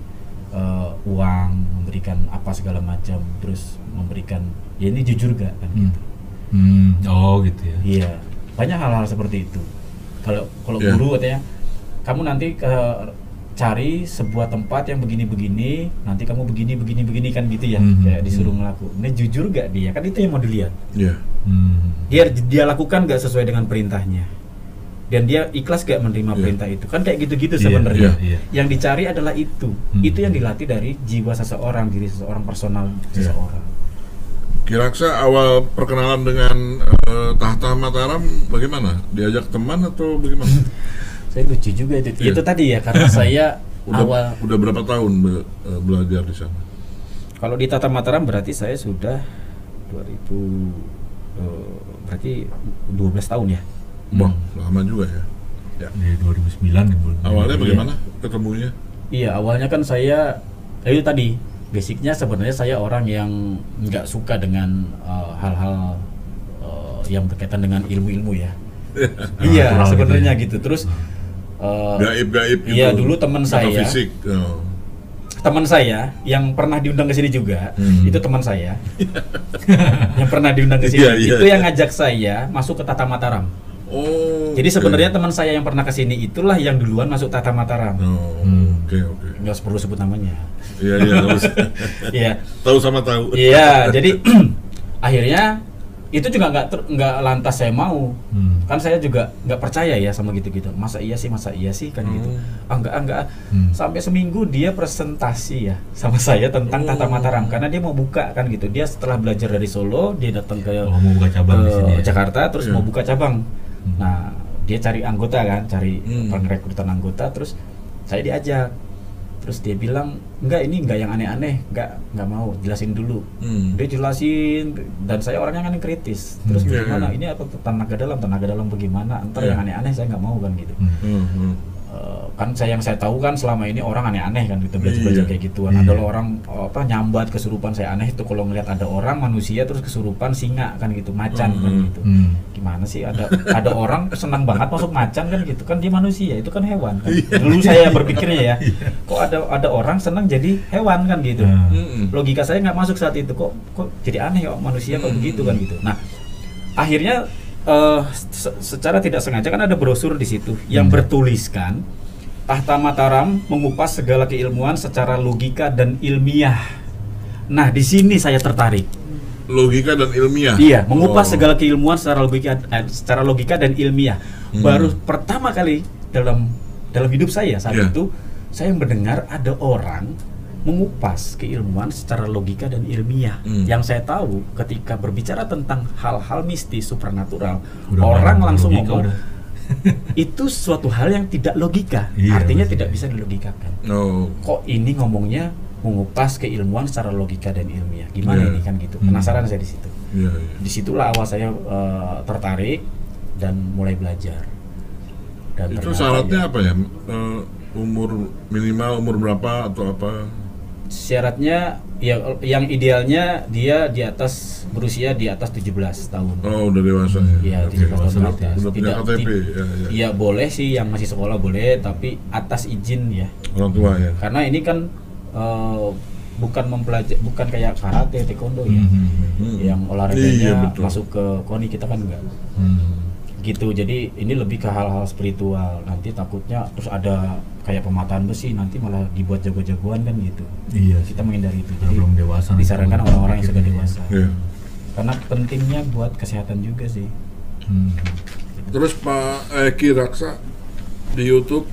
eh, uang, memberikan apa segala macam, terus memberikan ya ini jujur gak kan Hmm. gitu. Hmm, oh gitu ya. Iya, banyak hal-hal seperti itu. Kalau kalau Iya. guru katanya, kamu nanti ke cari sebuah tempat yang begini-begini, nanti kamu begini begini begini kan gitu ya, Mhm. kayak disuruh ngelaku. Ini jujur gak dia? Kan itu yang mau dilihat. Iya. Hmm. Dia dia lakukan gak sesuai dengan perintahnya. Dan dia ikhlas gak menerima Iya. perintah itu. Kan kayak gitu-gitu Iya, sebenarnya. iya, iya. Yang dicari adalah itu. Hmm. Itu yang dilatih dari jiwa seseorang, diri seseorang, personal seseorang. Kiraksa awal perkenalan dengan eh, Tahta Mataram bagaimana? Diajak teman atau bagaimana? [LAUGHS] Saya lucu juga itu. Iya. Itu tadi ya karena [LAUGHS] saya Udah, awal udah berapa tahun be- eh, belajar di sana? Kalau di Tata Mataram berarti saya sudah 2000 eh, berarti 12 tahun ya. Wah, lama juga ya. Ya. Dari 2009 ya. Awalnya Iya. bagaimana ketemunya? Iya, awalnya kan saya eh, itu tadi basicnya sebenarnya saya orang yang nggak suka dengan eh, hal-hal eh, yang berkaitan dengan ilmu-ilmu ya. iya, [LAUGHS] Natural gitu sebenarnya ya. gitu. Terus eh, Gaib-gaib gitu. Iya, dulu teman saya. Metafisik. Oh. teman saya yang pernah diundang ke sini juga, Hmm. itu teman saya [LAUGHS] [LAUGHS] yang pernah diundang ke sini, Iya, iya. itu yang ngajak saya masuk ke Tata Mataram. Oh. Jadi oke. sebenarnya teman saya yang pernah ke sini itulah yang duluan masuk Tata Mataram. Oh, Hmm. oke oke. Nggak perlu sebut namanya. Iya iya [LAUGHS] Iya. tahu sama tahu. Iya, jadi [CLEARS THROAT] akhirnya itu juga nggak nggak lantas saya mau. Hmm. Kan saya juga nggak percaya ya sama gitu-gitu. Masa iya sih, masa iya sih kan gitu. Ah enggak, ah, enggak. Hmm. Sampai seminggu dia presentasi ya sama saya tentang Tata Oh. Mataram karena dia mau buka kan gitu. Dia setelah belajar dari Solo, dia datang ke Oh, mau buka cabang di ke sini ya? Jakarta terus Iya. mau buka cabang. Hmm. Nah, dia cari anggota kan, cari Hmm. pengrekrutan anggota terus saya diajak. Terus dia bilang, "Enggak, ini enggak yang aneh-aneh, enggak, enggak mau, jelasin dulu." Hmm. Dia jelasin dan saya orangnya kan yang kritis. Terus Hmm. Bagaimana? iya. Ini apa tenaga dalam, tenaga dalam bagaimana? Entar Iya. yang aneh-aneh saya nggak mau kan gitu. Hmm. Hmm, Eh, kan saya yang saya tahu kan selama ini orang aneh-aneh kan gitu belajar-belajar Iya. kayak gituan. Iya. Ada loh orang oh, apa nyambat kesurupan saya aneh itu kalau ngelihat ada orang manusia terus kesurupan singa kan gitu, macan kan Hmm. gitu. Hmm. Gimana sih ada ada orang senang banget masuk macan kan gitu kan dia manusia itu kan hewan kan. Iya. Dulu saya berpikirnya ya, kok ada ada orang senang jadi hewan kan gitu. Hmm. Logika saya nggak masuk saat itu kok kok jadi aneh kok manusia kok Hmm. begitu kan gitu. Nah, akhirnya eh, se- secara tidak sengaja kan ada brosur di situ yang Hmm. bertuliskan Tahta Mataram mengupas segala keilmuan secara logika dan ilmiah. Nah, di sini saya tertarik. Logika dan ilmiah. Iya, mengupas Oh. segala keilmuan secara logika eh, secara logika dan ilmiah. Hmm. Baru pertama kali dalam dalam hidup saya saat Iya. itu saya mendengar ada orang mengupas keilmuan secara logika dan ilmiah. Hmm. Yang saya tahu ketika berbicara tentang hal-hal mistis supernatural, Udah orang langsung logika ngomong udah. [LAUGHS] itu suatu hal yang tidak logika. Iya, Artinya betul. tidak bisa dilogikakan. Oh. Kok ini ngomongnya mengupas keilmuan secara logika dan ilmiah? Gimana Iya. ini kan gitu. Hmm. Penasaran saya di situ Iya, iya. di situlah awal saya eh, tertarik dan mulai belajar. Dan Itu syaratnya ya, apa ya? Eh, umur minimal umur berapa atau apa? Syaratnya ya yang idealnya dia di atas berusia di atas 17 tahun. Oh, udah dewasa ya. Iya, Oke. 17 tahun ke Udah atas. Udah punya KTP ti- ya, ya. Iya boleh sih yang masih sekolah boleh, tapi atas izin ya. Orang tua ya. Karena ini kan eh, bukan mempelajari, bukan kayak karate, taekwondo ya, Hmm. Hmm. yang Iya, olahraganya betul. masuk ke koni kita kan enggak. Hmm. Gitu. Jadi ini lebih ke hal-hal spiritual. Nanti takutnya terus ada kayak pemataan besi nanti malah dibuat jago-jagoan kan gitu. Iya sih. kita menghindari itu. Jadi belum dewasa disarankan orang-orang yang sudah dewasa. Iya. karena pentingnya buat kesehatan juga sih. Hmm. Terus Pak Eki Raksa di YouTube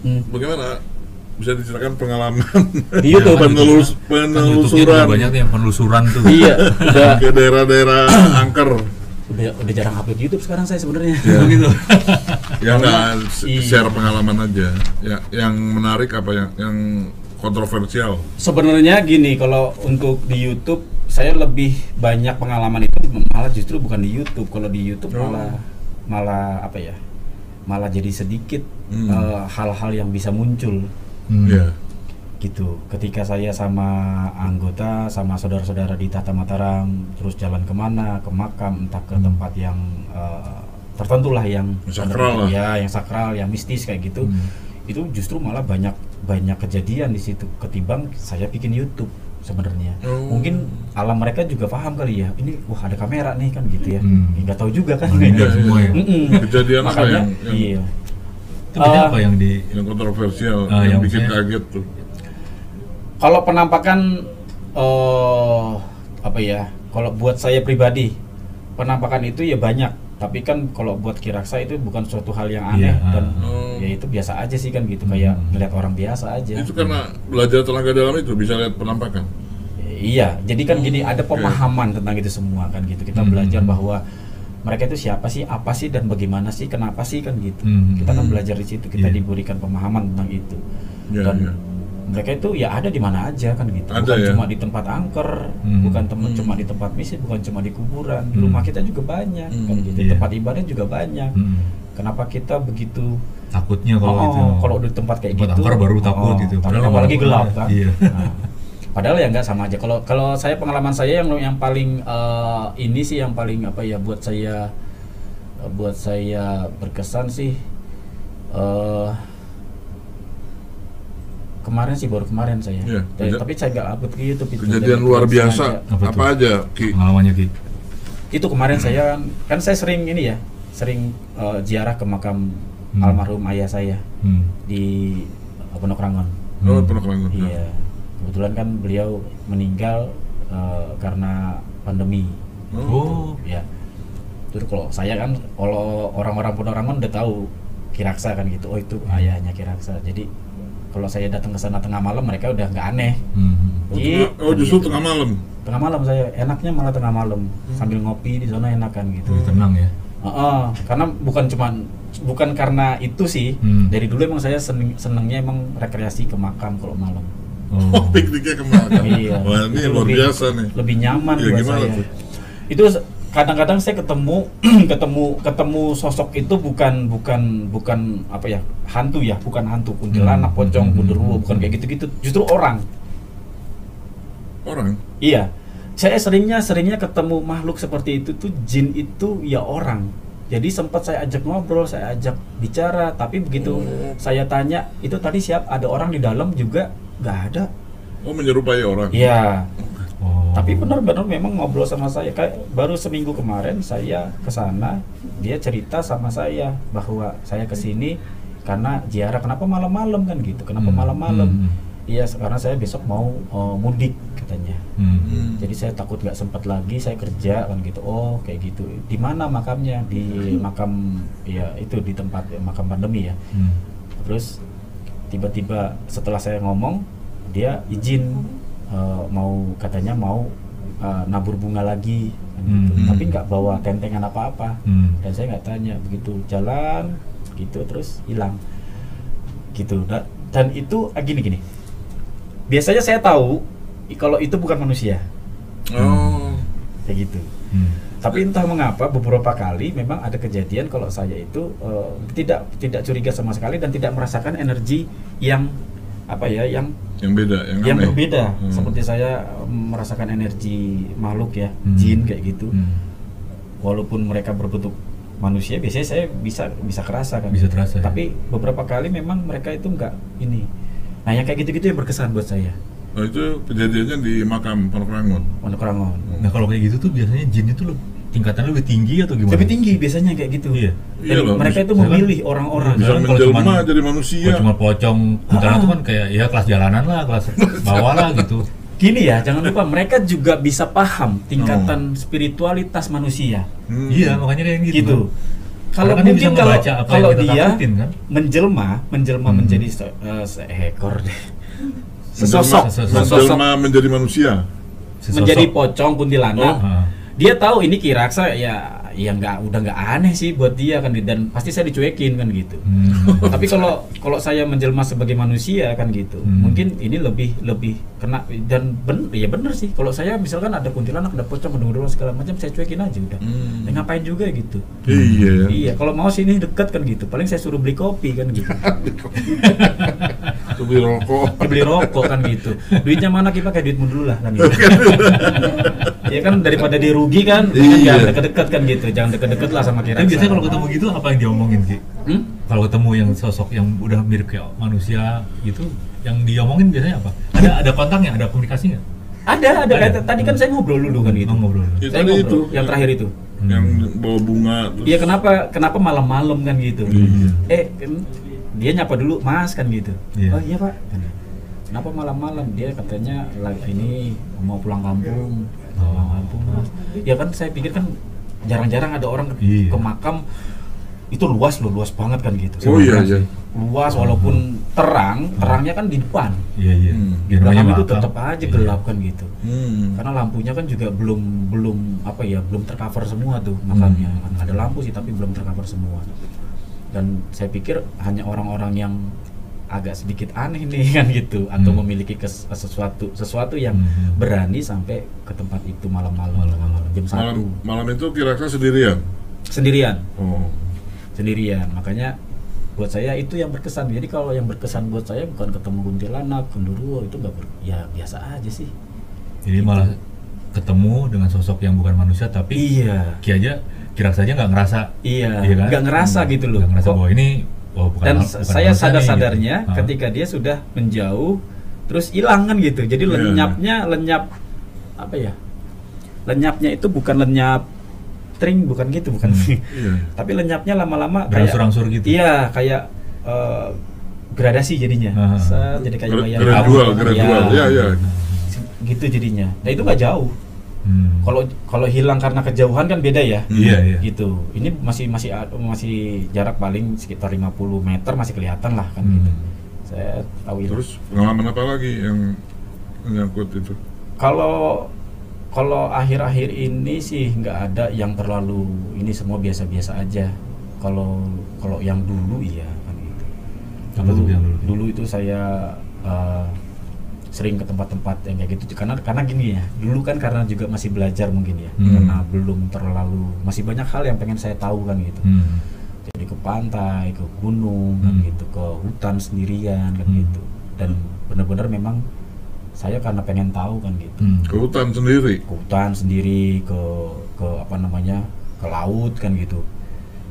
Hmm. bagaimana? Bisa diceritakan pengalaman. Di YouTube. [LAUGHS] Penelus Kan penelusuran. banyak tuh yang penelusuran tuh. iya [LAUGHS] ke daerah-daerah [CLEARS THROAT] angker udah udah jarang upload YouTube sekarang saya sebenarnya Ya. Begitu. [LAUGHS] yang nggak Iya. share pengalaman aja ya yang menarik apa yang yang kontroversial sebenarnya gini kalau untuk di YouTube saya lebih banyak pengalaman itu malah justru bukan di YouTube kalau di YouTube Oh. malah malah apa ya malah jadi sedikit Hmm. eh, hal-hal yang bisa muncul Hmm. ya gitu ketika saya sama anggota sama saudara-saudara di Tata Mataram terus jalan ke mana ke makam entah ke Hmm. tempat yang eh, tertentu lah yang Sakral lah. ya yang sakral yang mistis kayak gitu Hmm. itu justru malah banyak banyak kejadian di situ ketimbang saya bikin YouTube sebenarnya Oh. mungkin alam mereka juga paham kali ya ini wah ada kamera nih kan gitu ya Hmm. nggak tahu juga kan Menghindar semua ya. Kejadian apa Makanya, yang, yang, iya Itu Ah. apa yang di yang kontroversial, Ah, yang, yang bikin kaget tuh? Kalau penampakan eh apa ya kalau buat saya pribadi penampakan itu ya banyak tapi kan kalau buat kiraksa itu bukan suatu hal yang aneh Iya, dan ah. ya itu biasa aja sih kan gitu kayak Hmm. ngeliat orang biasa aja Itu karena belajar tenaga dalam itu bisa lihat penampakan. iya jadi kan gini ada pemahaman tentang itu semua kan gitu kita Hmm. belajar bahwa mereka itu siapa sih apa sih dan bagaimana sih kenapa sih kan gitu Hmm. kita kan Hmm. belajar di situ kita Iya. diberikan pemahaman tentang itu Ya, dan ya. Mereka itu ya ada di mana aja kan gitu Ada bukan ya? cuma di tempat angker Hmm. bukan tem- Hmm. cuma di tempat misi bukan cuma di kuburan di Hmm. rumah kita juga banyak kan Hmm. gitu Iya. tempat ibadah juga banyak Hmm. kenapa kita begitu takutnya kalau oh, itu kalau di tempat kayak tempat gitu angker baru takut oh, gitu Padahal apalagi gelap kan iya Nah, padahal ya nggak sama aja kalau kalau saya pengalaman saya yang yang paling eh, ini sih yang paling apa ya buat saya buat saya berkesan sih eh kemarin sih baru kemarin saya Iya, tapi, saya nggak upload ke YouTube itu Kejadian Jadi luar biasa Apa apa, aja Ki? pengalamannya Ki itu kemarin saya kan saya sering ini ya sering eh, ziarah ke makam Hmm. almarhum ayah saya hmm. di eh, Pondok Rangon Oh, Hmm. pernah kelanggung. Iya, kebetulan kan beliau meninggal eh, karena pandemi. oh Ya, terus kalau saya kan kalau orang-orang Pondok Rangon udah tahu Kiraksa kan gitu. Oh itu ayahnya Kiraksa. Jadi kalau saya datang ke sana tengah malam mereka udah nggak aneh. hmm. Oh, Gitu, tengah- oh, justru gitu. tengah malam. Tengah malam saya enaknya malah tengah malam sambil ngopi di sana enak kan gitu. Lebih tenang ya Heeh, karena bukan cuman bukan karena itu sih. Hmm. Dari dulu emang saya seneng, senengnya emang rekreasi ke makam kalau malam. Oh, [LAUGHS] pikniknya ke mana? Iya. Wah, ini luar lebih- biasa nih. Lebih nyaman Iya, buat gimana saya. tuh? Itu kadang-kadang saya ketemu [CLEARS THROAT] ketemu ketemu sosok itu bukan bukan bukan apa ya hantu ya bukan hantu kuntilanak Hmm. pocong Hmm. genderuwo bukan kayak gitu-gitu justru orang Orang. iya saya seringnya seringnya ketemu makhluk seperti itu tuh jin itu ya orang jadi sempat saya ajak ngobrol saya ajak bicara tapi begitu Oh. saya tanya itu tadi siap ada orang di dalam juga nggak ada Oh, menyerupai orang. iya. Tapi benar-benar memang ngobrol sama saya. Kayak baru seminggu kemarin saya ke sana dia cerita sama saya bahwa saya ke sini karena ziarah. Kenapa malam-malam kan gitu? Kenapa Hmm, malam-malam? Hmm, iya karena saya besok mau eh, mudik katanya. Hmm. Hmm. jadi saya takut nggak sempat lagi saya kerja kan gitu. Oh kayak gitu. Di mana makamnya? Di makam ya itu di tempat ya, makam pandemi ya. Hmm. terus tiba-tiba setelah saya ngomong dia izin eh, mau katanya mau eh, nabur bunga lagi gitu. Hmm. tapi nggak bawa tentengan apa-apa Hmm. dan saya nggak tanya begitu jalan gitu terus hilang gitu Da- dan itu ah, gini gini biasanya saya tahu kalau itu bukan manusia Oh. kayak gitu Hmm. tapi entah mengapa beberapa kali memang ada kejadian kalau saya itu eh, tidak tidak curiga sama sekali dan tidak merasakan energi yang apa ya yang Yang beda, yang, yang aneh. berbeda Hmm. seperti saya merasakan energi makhluk ya Hmm. jin kayak gitu Hmm. walaupun mereka berbentuk manusia biasanya saya bisa bisa kerasa kan Bisa terasa, ya. tapi beberapa kali memang mereka itu enggak ini nah yang kayak gitu-gitu yang berkesan buat saya Oh, itu kejadiannya di makam Pondok Rangon. Pondok Rangon Nah kalau kayak gitu tuh biasanya jin itu lebih tingkatannya lebih tinggi atau gimana? lebih tinggi biasanya kayak gitu Iya. dan Iya mereka itu misalkan- memilih orang-orang Bisa Misalkan kalau menjelma cuman- jadi manusia. Kalau cuma pocong kuntilanak Ah. tuh kan kayak ya kelas jalanan lah, kelas bawah lah gitu. Gini ya, jangan lupa mereka juga bisa paham tingkatan spiritualitas manusia. Hmm. Iya makanya dia yang gitu. Gitu. kan. Kalau kan dia mungkin kalau membaca apa kalau dia takutin, kan? menjelma, menjelma Hmm. menjadi se- eh, seekor deh. Menjelma- Sesosok, Sesosok. sesosok menjelma menjadi manusia. Sesosok. menjadi pocong kuntilanak. Ah. Dia tahu ini kiraksa ya ya nggak udah nggak aneh sih buat dia kan dan pasti saya dicuekin kan gitu. Hmm. [LAUGHS] Tapi kalau kalau saya menjelma sebagai manusia kan gitu, Hmm. mungkin ini lebih lebih kena dan ben ya bener sih. Kalau saya misalkan ada kuntilanak, ada pocong, ada genderuwo segala macam, saya cuekin aja udah. Hmm. Ya, ngapain juga gitu. Iya. Iya, kalau mau sini deket kan gitu. Paling saya suruh beli kopi kan gitu. [LAUGHS] Beli rokok. [LAUGHS] beli rokok kan gitu duitnya mana kita pakai duitmu dulu lah kan gitu ya kan daripada dia rugi kan Iya. jangan deket-deket kan gitu jangan deket-deket lah sama kira Tapi biasanya kalau ketemu gitu apa yang diomongin Ki? hmm? Kalau ketemu yang sosok yang udah mirip kayak manusia gitu, yang diomongin biasanya apa? Ada ada kontaknya, ada komunikasi nggak? ada ada, Ada. tadi kan saya ngobrol dulu kan gitu Oh, ngobrol. Ya, saya tadi ngobrol itu. yang terakhir itu Yang bawa bunga terus. Iya kenapa kenapa malam-malam kan gitu? Iya. Eh kan dia nyapa dulu Mas kan gitu. Iya. Oh iya Pak. Kenapa malam-malam? Dia katanya lagi ini mau pulang kampung. Pulang kampung Mas. Ya kan saya pikir kan jarang-jarang ada orang ke, Iya. ke makam itu luas loh, luas banget kan gitu. Oh iya iya. Luas walaupun terang, terangnya kan di depan. Iya iya. Hmm. Di belakang itu tetap aja Iya. gelap kan gitu Hmm. karena lampunya kan juga belum belum apa ya belum tercover semua tuh makamnya Hmm. Kan ada lampu sih tapi belum tercover semua dan saya pikir hanya orang-orang yang agak sedikit aneh nih [LAUGHS] kan gitu atau Hmm. memiliki kes- sesuatu sesuatu yang Hmm. berani sampai ke tempat itu malam-malam Malam-malam. jam Malam satu malam itu kira-kira sendirian. sendirian Oh. sendirian makanya buat saya itu yang berkesan jadi kalau yang berkesan buat saya bukan ketemu kuntilanak genderuwo itu nggak ber- ya biasa aja sih Jadi malah ketemu dengan sosok yang bukan manusia tapi iya Ki aja kira saja nggak ngerasa Iya, Iya kan? nggak ngerasa gitu loh. nggak ngerasa Kok- bahwa ini oh, bukan dan bukan saya nih, sadar-sadarnya gitu. Ah. ketika dia sudah menjauh, terus hilang kan gitu. Jadi Iya. lenyapnya, lenyap apa ya? Lenyapnya itu bukan lenyap tring, bukan gitu, bukan. [LAUGHS] Iya. Tapi lenyapnya lama-lama kayak Berangsur-angsur gitu. Iya, kayak eh, gradasi jadinya. Set, jadi kayak Gra- Gradual, kabut. gradual. Iya, iya. Gitu jadinya. Nah, itu nggak jauh. Hmm. Kalau kalau hilang karena kejauhan kan beda ya Iya iya. gitu ini masih masih masih jarak paling sekitar 50 meter masih kelihatan lah kan gitu Hmm. saya tahu itu Terus pengalaman apa lagi yang menyangkut itu? kalau kalau akhir-akhir ini sih nggak ada yang terlalu ini semua biasa-biasa aja kalau kalau yang dulu iya kan gitu yang dulu? dulu itu saya eh, sering ke tempat-tempat yang kayak gitu karena karena gini ya dulu kan karena juga masih belajar mungkin ya Hmm. karena belum terlalu masih banyak hal yang pengen saya tahu kan gitu Hmm. jadi ke pantai ke gunung kan Hmm. gitu ke hutan sendirian kan Hmm. gitu dan benar-benar memang saya karena pengen tahu kan gitu Hmm. Ke hutan sendiri. ke hutan sendiri ke ke apa namanya ke laut kan gitu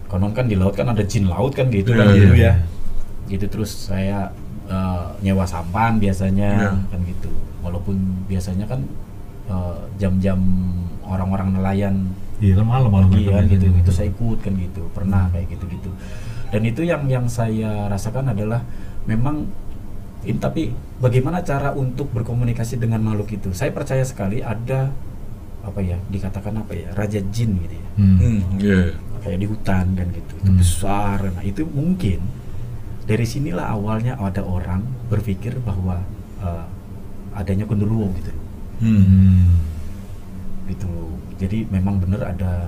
konon kan di laut kan ada jin laut kan gitu Iya, kan iya, gitu iya. ya gitu terus saya eh, nyewa sampan biasanya Iya. kan gitu walaupun biasanya kan eh, jam-jam orang-orang nelayan Iya malam malam kan gitu biasanya. itu saya ikut kan gitu pernah kayak gitu gitu dan itu yang yang saya rasakan adalah memang in- tapi bagaimana cara untuk berkomunikasi dengan makhluk itu saya percaya sekali ada apa ya dikatakan apa ya raja jin gitu ya Hmm. Hmm, iya. kayak di hutan kan gitu itu Hmm. besar nah itu mungkin dari sinilah awalnya ada orang berpikir bahwa eh, adanya genderuwo gitu Hmm. gitu jadi memang benar ada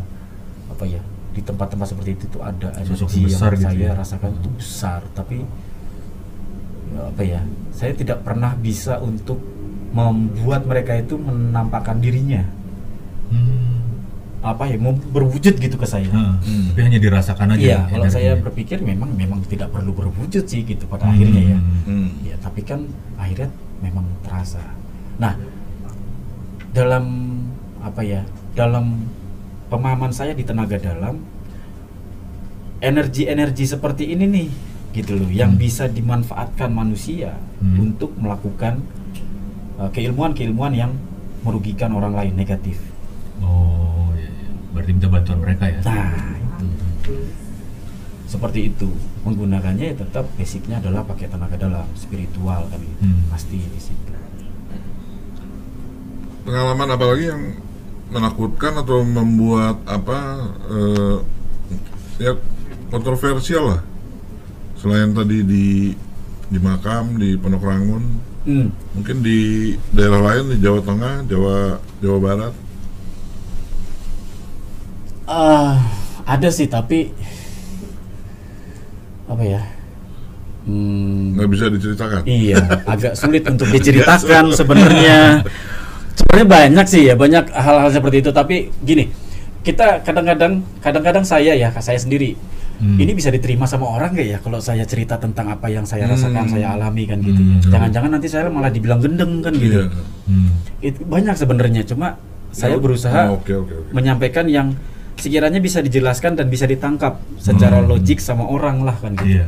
apa ya di tempat-tempat seperti itu tuh ada Sosok energi yang besar gitu saya ya. rasakan itu besar tapi ya, apa ya saya tidak pernah bisa untuk membuat mereka itu menampakkan dirinya Hmm. Apa ya mau berwujud gitu ke saya Nah, Tapi hanya dirasakan aja. iya kalau saya berpikir memang memang tidak perlu berwujud sih gitu pada Hmm. akhirnya ya Hmm. ya tapi kan akhirnya memang terasa nah dalam apa ya dalam pemahaman saya di tenaga dalam energi-energi seperti ini nih gitu loh yang Hmm. bisa dimanfaatkan manusia Hmm. untuk melakukan uh, keilmuan-keilmuan yang merugikan orang lain negatif Oh. Berarti minta bantuan mereka ya. nah itu seperti itu menggunakannya ya tetap basicnya adalah pakai tenaga dalam spiritual kan gitu Hmm. pasti di situ Pengalaman apa lagi yang menakutkan atau membuat apa eh, ya kontroversial lah. Selain tadi di di makam di Pondok Rangun, Hmm. mungkin di daerah lain di Jawa Tengah, Jawa Jawa Barat. Ah, ada sih tapi apa ya? Hmm, nggak bisa diceritakan. iya, [LAUGHS] agak sulit untuk diceritakan sebenarnya. Sebenarnya banyak sih ya, banyak hal-hal seperti itu. Tapi gini, kita kadang-kadang, kadang-kadang saya ya, saya sendiri Hmm. ini bisa diterima sama orang nggak ya kalau saya cerita tentang apa yang saya Hmm. rasakan, saya alami kan gitu ya. Hmm. Jangan-jangan nanti saya malah dibilang gendeng kan gitu. Iya. Hmm. Itu banyak sebenarnya, cuma saya Oh, berusaha oh, Oke oke oke. menyampaikan yang sekiranya bisa dijelaskan dan bisa ditangkap secara Hmm. logik sama orang lah kan gitu. Iya.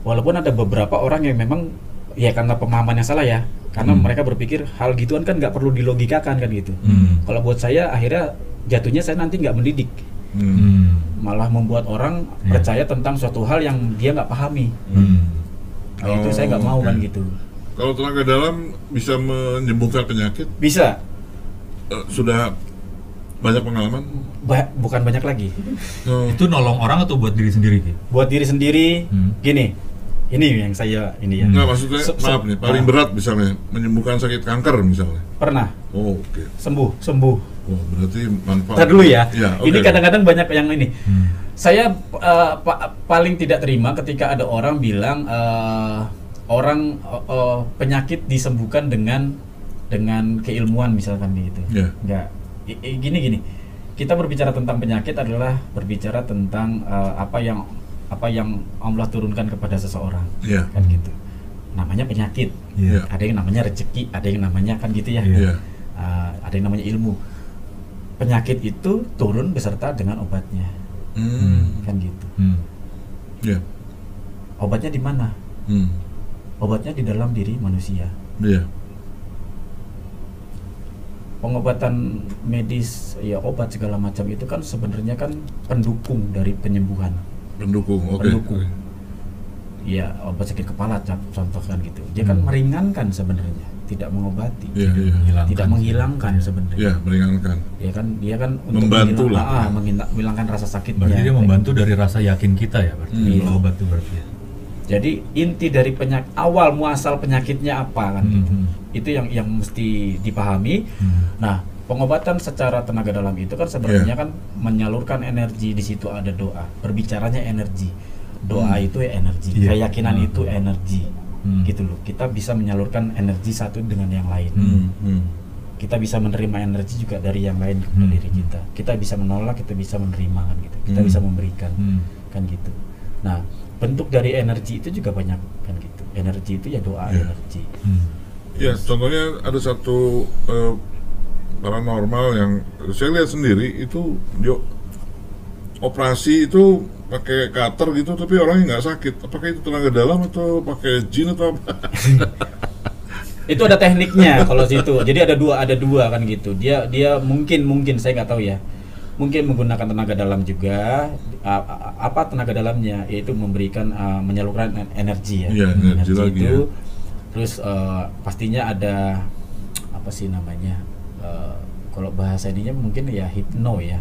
Walaupun ada beberapa orang yang memang ya karena pemahaman yang salah ya, karena Hmm. mereka berpikir hal gituan kan nggak perlu dilogikakan kan gitu. Hmm. Kalau buat saya akhirnya jatuhnya saya nanti nggak mendidik, Hmm. Hmm. malah membuat orang Iya. percaya tentang suatu hal yang dia nggak pahami. Hmm. Nah, itu Oh, saya nggak mau oke. kan gitu. Kalau tenaga dalam bisa menyembuhkan penyakit, Bisa, eh, sudah banyak pengalaman. ba- bukan banyak lagi. Oh, Itu nolong orang atau buat diri sendiri Ki? Buat diri sendiri, Hmm. gini, ini yang saya ini ya. Enggak maksudnya Se- maaf nih, paling berat misalnya menyembuhkan sakit kanker misalnya. Pernah Oh, oke. sembuh, sembuh. Oh, berarti manfaat. Ntar dulu ya. Iya, oke. Ini kadang-kadang banyak yang ini. Hmm. Saya eh, pa- paling tidak terima ketika ada orang bilang eh, orang eh, eh, penyakit disembuhkan dengan dengan keilmuan misalkan gitu. Iya. Enggak. Gini gini. Kita berbicara tentang penyakit adalah berbicara tentang eh, apa yang apa yang Allah turunkan kepada seseorang. Iya. Kan gitu. Namanya penyakit. Iya. Ada yang namanya rezeki, ada yang namanya kan gitu ya. Iya. Eh, ada yang namanya ilmu. Penyakit itu turun beserta dengan obatnya Hmm. kan gitu Hmm. Iya. obatnya di mana Hmm. obatnya di dalam diri manusia Iya. Pengobatan medis ya obat segala macam itu kan sebenarnya kan pendukung dari penyembuhan Pendukung. Oke. Pendukung. ya obat sakit kepala co- contoh kan gitu dia kan Hmm. meringankan sebenarnya tidak mengobati Iya, iya. Menghilangkan. tidak menghilangkan sebenarnya Iya, meringankan. ya kan dia kan Membantu menghilang- lah. ah, menghila- menghilangkan rasa sakitnya Berarti dia membantu dari rasa yakin kita ya berarti. Hmm. Obat itu berarti ya. Jadi inti dari penyakit awal muasal penyakitnya apa kan Hmm. gitu itu yang yang mesti dipahami Hmm. Nah, pengobatan secara tenaga dalam itu kan sebenarnya Iya. kan menyalurkan energi di situ ada doa. Berbicaranya energi. Doa Hmm. itu ya energi, Iya. keyakinan Hmm. itu energi. Hmm. Gitu loh. Kita bisa menyalurkan energi satu dengan yang lain. Hmm. Hmm. Kita bisa menerima energi juga dari yang lain kepada Hmm. diri kita. Kita bisa menolak, kita bisa menerima kan gitu. Kita Hmm. bisa memberikan Hmm. kan gitu. Nah, bentuk dari energi itu juga banyak kan gitu. Energi itu ya doa Iya. energi. Hmm. Ya, contohnya ada satu eh, paranormal yang saya lihat sendiri itu dia operasi itu pakai cutter gitu tapi orangnya nggak sakit. Apakah itu tenaga dalam atau pakai jin atau apa? [LAUGHS] itu ada tekniknya kalau situ jadi ada dua ada dua kan gitu dia dia mungkin mungkin saya nggak tahu ya mungkin menggunakan tenaga dalam juga a- apa tenaga dalamnya yaitu memberikan uh, menyalurkan en- energi ya Iya, energi lagi ya. terus uh, pastinya ada apa sih namanya Uh, kalau bahasa ininya mungkin ya hipno ya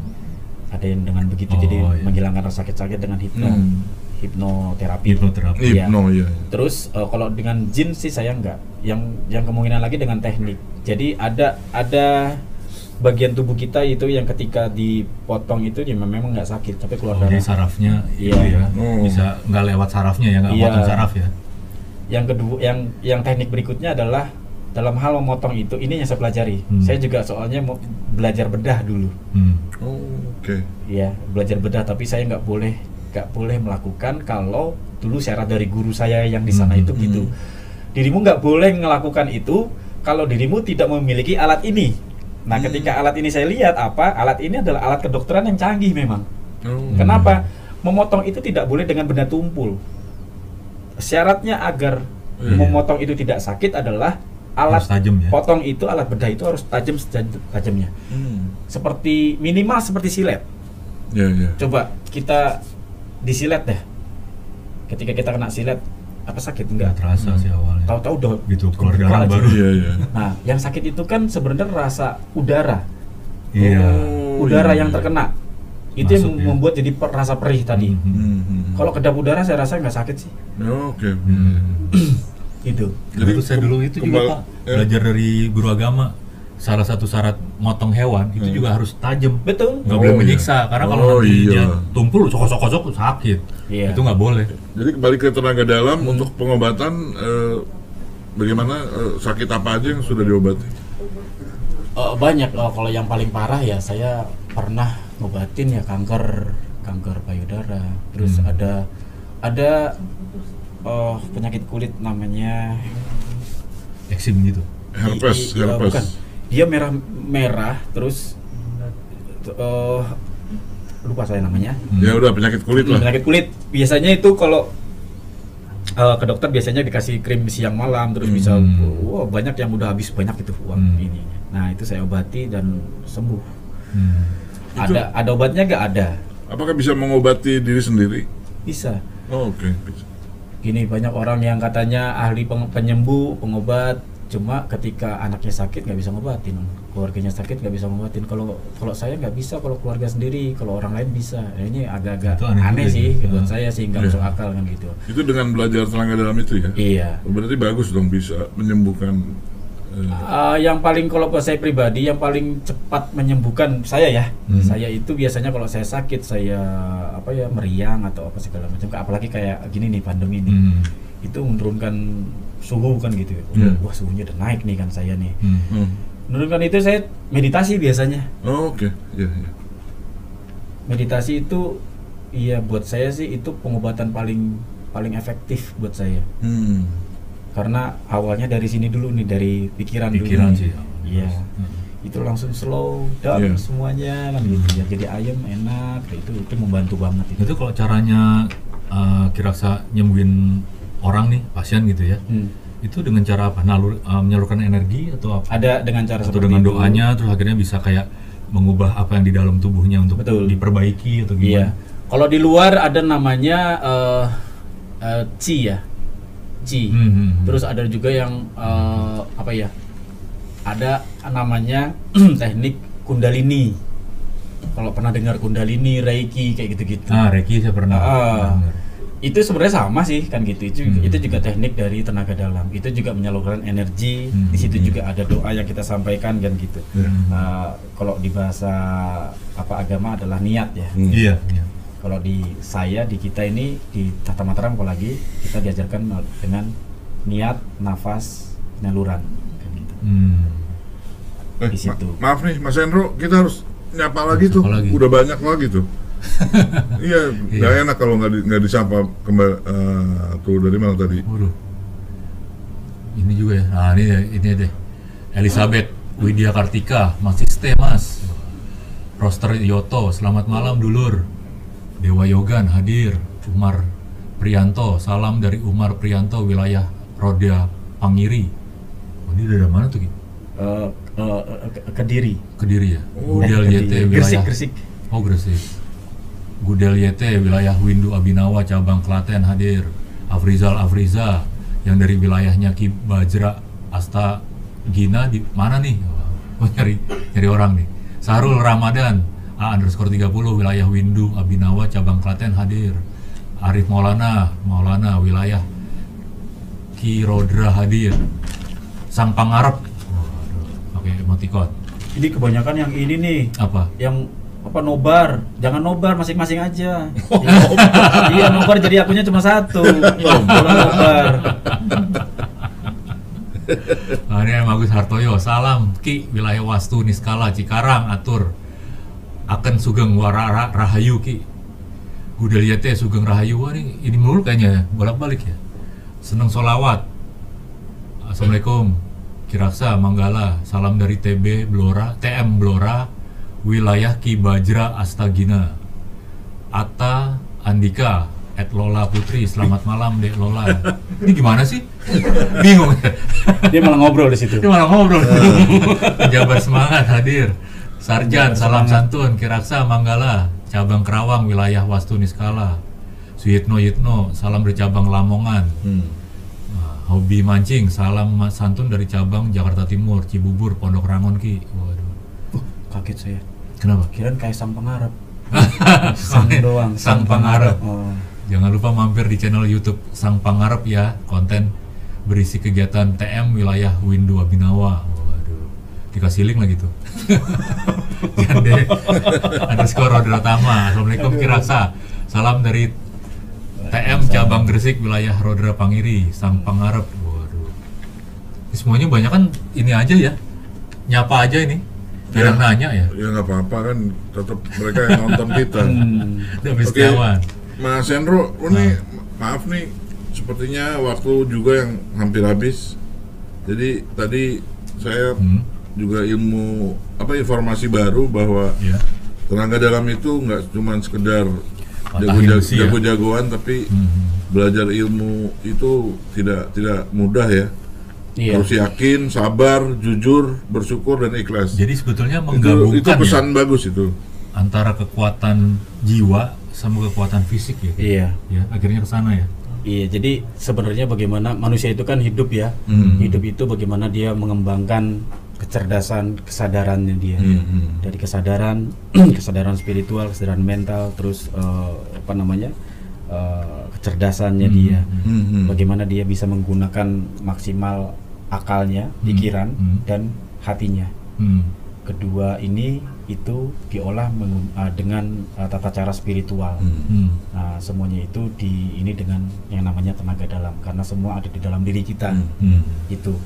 ada yang dengan begitu Oh, jadi iya. menghilangkan rasa sakit-sakit dengan hipno Hmm. hipnoterapi Hipnoterapi. Iya. Hipno ya. Terus eh, kalau dengan jin sih saya enggak. Yang yang kemungkinan lagi dengan teknik. Jadi ada ada bagian tubuh kita itu yang ketika dipotong itu ya memang nggak sakit tapi keluar Oh, jadi darah. sarafnya itu Iya. ya. Oh. Bisa nggak lewat sarafnya ya, nggak Iya. potong saraf ya. Yang kedua yang yang teknik berikutnya adalah dalam hal memotong itu ini yang saya pelajari. Hmm. Saya juga soalnya mau belajar bedah dulu. Hmm. Oh, oke. Iya, belajar bedah tapi saya nggak boleh nggak boleh melakukan kalau dulu syarat dari guru saya yang di sana Hmm, itu gitu. Dirimu nggak boleh melakukan itu kalau dirimu tidak memiliki alat ini. Nah, Hmm. ketika alat ini saya lihat apa? Alat ini adalah alat kedokteran yang canggih memang. Oh. Kenapa? Memotong itu tidak boleh dengan benda tumpul. Syaratnya agar Iya. memotong itu tidak sakit adalah alat Harus tajam ya. potong itu alat bedah itu harus tajam tajamnya. Hmm. Seperti minimal seperti silet. Ya, ya. Coba kita disilet deh. Ketika kita kena silet, apa sakit enggak? Nggak terasa sih awalnya. Tahu-tahu udah Gitu, keluar kebuka darah aja. baru. Iya, iya. Nah, yang sakit itu kan sebenarnya rasa udara, Iya. Oh, udara iya, yang iya. terkena. Itu yang Masuk, ya. membuat jadi per- rasa perih tadi. Hmm. Hmm, hmm. Kalau kedap udara saya rasa nggak sakit sih. Oh, Oke. Hmm. Itu. Jadi Jadi saya dulu itu juga pak ya. belajar dari guru agama salah satu syarat motong hewan itu Hmm. juga harus tajam Betul. nggak Oh, boleh iya. menyiksa karena kalau Oh, nanti iya. tumpul cokok-cokok sakit Iya. itu nggak boleh Jadi kembali ke tenaga dalam untuk pengobatan eh, bagaimana eh, sakit apa aja yang sudah diobati? Eh, banyak Oh, kalau yang paling parah ya saya pernah ngobatin ya kanker kanker payudara terus Hmm. ada ada oh, penyakit kulit namanya eksim gitu herpes i- i- uh, herpes bukan. Dia merah merah terus eh, lupa saya namanya Hmm. ya udah penyakit kulit lah penyakit kulit biasanya itu kalau eh, ke dokter biasanya dikasih krim siang malam terus bisa Hmm. wah banyak yang udah habis banyak itu uang Hmm. ini nah itu saya obati dan sembuh Hmm. Itu- ada ada obatnya gak ada apakah bisa mengobati diri sendiri bisa oh, oke bisa. gini banyak orang yang katanya ahli penyembuh pengobat cuma ketika anaknya sakit nggak bisa ngobatin keluarganya sakit nggak bisa ngobatin kalau kalau saya nggak bisa kalau keluarga sendiri kalau orang lain bisa Nah, ini agak-agak Itu aneh aneh, sih sih. buat Ah. saya sih nggak Iya. masuk akal kan gitu itu dengan belajar tenaga dalam itu ya iya berarti bagus dong bisa menyembuhkan eh, Uh, yang paling kalau buat saya pribadi yang paling cepat menyembuhkan saya ya Hmm. saya itu biasanya kalau saya sakit saya apa ya meriang atau apa segala macam apalagi kayak gini nih pandemi nih Hmm. itu menurunkan suhu kan gitu Hmm. wah suhunya udah naik nih kan saya nih Hmm. hmm. menurunkan itu saya meditasi biasanya oh, oke ya, ya. meditasi itu iya buat saya sih itu pengobatan paling paling efektif buat saya Hmm. karena awalnya dari sini dulu nih dari pikiran, Pikiran dulu sih. iya Hmm. itu langsung slow down Iya. semuanya kan gitu ya jadi ayam enak itu itu membantu banget itu, itu kalau caranya uh, Kiraksa nyembuhin orang nih pasien gitu ya Hmm. itu dengan cara apa nalur uh, menyalurkan energi atau apa ada dengan cara atau dengan itu. doanya terus akhirnya bisa kayak mengubah apa yang di dalam tubuhnya untuk Betul. diperbaiki atau iya gimana kalau di luar ada namanya eh eh, chi ya chi Hmm, hmm, hmm. terus ada juga yang eh, apa ya ada namanya [CLEARS THROAT] teknik kundalini kalau pernah dengar kundalini reiki kayak gitu-gitu ah Reiki saya pernah Ah. dengar. Itu sebenarnya sama sih kan gitu itu Hmm. itu juga teknik dari tenaga dalam itu juga menyalurkan energi Hmm. di situ juga ada doa yang kita sampaikan kan gitu Hmm. Nah, kalau di bahasa apa agama adalah niat ya Hmm. iya iya. kalau di saya di kita ini di Tata Mataram apalagi kita diajarkan dengan niat nafas penyaluran kan gitu. Hmm. Eh, Di situ. ma- maaf nih Mas Hendro kita harus nyapa lagi tuh lagi? udah banyak lagi tuh [LAUGHS] iya Iya. nggak enak kalau nggak di, nggak disapa kembali eh, tuh dari mana tadi Waduh. Ini juga ya. Nah, ini ini deh. Elizabeth Widya Kartika, masih stay Mas. Roster Yoto, selamat malam dulur. Dewa Yogan hadir. Umar Prianto, salam dari Umar Prianto wilayah Roda Pangiri. Oh, ini dari mana tuh? Ki? Eh, eh, ke- Kediri Kediri ya. Oh, Gudel Eh, YT wilayah. Gresik Gresik Oh Gresik. Gudel YT wilayah Windu Abinawa cabang Klaten hadir. Afrizal Afriza yang dari wilayahnya Ki Bajra Asta Gina di mana nih? Oh [LAUGHS] nyari nyari orang nih. Sarul Ramadan A underscore 30 wilayah Windu Abinawa cabang Klaten hadir. Arif Maulana Maulana wilayah Ki Rodra hadir. Sang Pangarep. Waduh, pakai emoticon. ini kebanyakan yang ini nih Apa? yang apa nobar? Jangan nobar masing-masing aja. Iya. nobar. Jadi akunnya cuma satu. Kalau nobar. Nah, ini yang Agus Hartoyo, salam Ki wilayah Wastu Niskala Cikarang atur. Akan Sugeng Warara Rahayu Ki. Gudel Yete Sugeng Rahayu. Wah, ini, ini mulu kayaknya ya, bolak-balik ya. Seneng solawat. Assalamualaikum. Kiraksa Manggala, salam dari TB Blora, TM Blora, wilayah Ki Bajra Astagina. Atta Andika, at Lola Putri, selamat malam Dek Lola. Ini gimana sih? Bingung ya? dia malah ngobrol di situ Ini malah ngobrol. Jabar semangat hadir. Sarjan, salam santun, Kiraksa, Manggala, cabang Kerawang, wilayah Wastu Niskala. Suyitno Yitno, salam dari cabang Lamongan. Hmm. Hobi mancing, salam santun dari cabang Jakarta Timur, Cibubur, Pondok Rangon Ki. Kaget saya Kenapa? kirain kayak sang pengarap [LAUGHS] sang doang Sang Pangarep. oh. Jangan lupa mampir di channel YouTube Sang Pangarep ya, konten berisi kegiatan TM wilayah Windu Abinawa. Waduh, dikasih link lagi tuh. [LAUGHS] Jande [LAUGHS] underscore Rodra Tama. Assalamualaikum Kiraksa. Salam dari TM cabang Gresik wilayah Rodra Pangiri, Sang Pangarep. Waduh. Ini semuanya banyak kan ini aja ya. Nyapa aja ini. Kadang nanya ya. Ya nggak apa-apa kan, tetap mereka yang nonton [LAUGHS] kita. Udah Oke. Mas Hendro, lu nih maaf nih, sepertinya waktu juga yang hampir habis. Jadi tadi saya Hmm. juga ilmu apa informasi baru bahwa Ya. tenaga dalam itu nggak cuma sekedar ya. jago-jagoan, tapi Hmm. belajar ilmu itu tidak tidak mudah ya. Iya. Harus yakin, sabar, jujur, bersyukur dan ikhlas. Jadi sebetulnya itu, menggabungkan itu pesan ya bagus itu. antara kekuatan jiwa sama kekuatan fisik ya. Iya. Ya, akhirnya ke sana ya. Iya, jadi sebenarnya bagaimana manusia itu kan hidup ya. Hmm. Hidup itu bagaimana dia mengembangkan kecerdasan, kesadarannya dia. Hmm. Dari kesadaran, [CLEARS THROAT] kesadaran spiritual, kesadaran mental, terus eh, apa namanya? Eh, kecerdasannya dia. Hmm. Bagaimana dia bisa menggunakan maksimal akalnya, pikiran Hmm. dan hatinya. Hmm. Kedua ini itu diolah eh, dengan eh, tata cara spiritual. Hmm. Hmm. Nah, semuanya itu di ini dengan yang namanya tenaga dalam karena semua ada di dalam diri kita. Hmm. Hmm. Itu.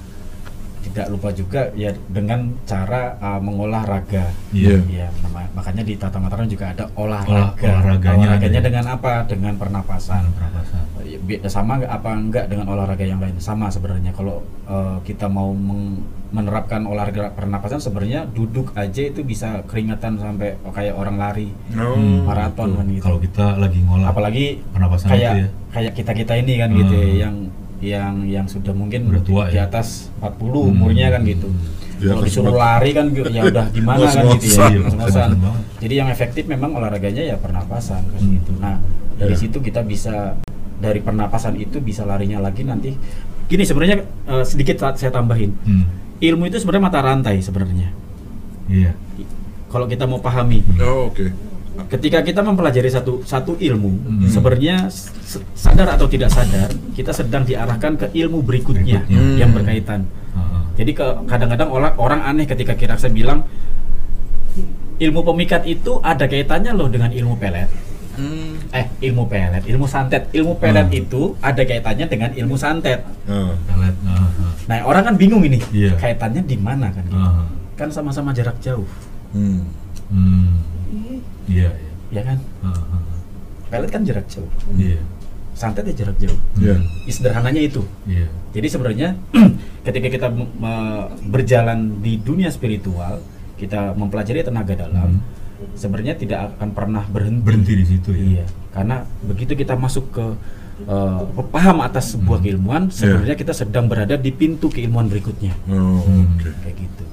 Tidak lupa juga ya dengan cara uh, mengolah raga. Iya. Ya, nama- makanya di Tata Mataram juga ada Olah- olahraga. olahraganya olahraganya ada ya? dengan apa? Dengan pernapasan. Pernapasan. Ya, be- sama apa enggak dengan olahraga yang lain? Sama sebenarnya. Kalau uh, kita mau meng- menerapkan olahraga pernapasan sebenarnya duduk aja itu bisa keringatan sampai kayak orang lari Oh, Hmm. maraton kan gitu. Kalau kita lagi ngolah apalagi pernapasan kayak itu ya. kayak kita kita ini kan gitu ya, Hmm. yang yang yang sudah mungkin Udah tua di ya. atas 40 Hmm. umurnya kan gitu. Di Kalau disuruh 40. lari kan ya udah [LAUGHS] gimana kan gitu ya. Ngos-ngosan. Jadi yang efektif memang olahraganya ya pernapasan kan Hmm. gitu. Nah, dari Ya. situ kita bisa dari pernapasan itu bisa larinya lagi nanti. Gini sebenarnya eh, sedikit saya tambahin. Hmm. Ilmu itu sebenarnya mata rantai sebenarnya. Iya. Kalau kita mau pahami Oh, oke. Ketika kita mempelajari satu satu ilmu Hmm. sebenarnya sadar atau tidak sadar kita sedang diarahkan ke ilmu berikutnya, Berikutnya. yang Hmm. berkaitan Heeh. jadi kadang-kadang orang orang aneh ketika kira saya bilang ilmu pemikat itu ada kaitannya loh dengan ilmu pelet Hmm. eh ilmu pelet ilmu santet ilmu pelet Hmm. itu ada kaitannya dengan ilmu santet Ah. Pelet. Heeh. nah orang kan bingung ini Iya. kaitannya di mana kan gitu. Heeh. kan sama-sama jarak jauh Hmm. Hmm. Iya, iya. ya kan Heeh. pelet kan jarak jauh Iya. santet ya jarak jauh Ya. sederhananya itu Iya. Jadi sebenarnya [CLEARS THROAT] ketika kita berjalan di dunia spiritual, kita mempelajari tenaga dalam, sebenarnya tidak akan pernah berhenti. Berhenti di situ ya. Iya, karena begitu kita masuk ke eh, paham atas sebuah keilmuan, sebenarnya kita sedang berada di pintu keilmuan berikutnya. Oh, Hmm. oke. Kayak gitu.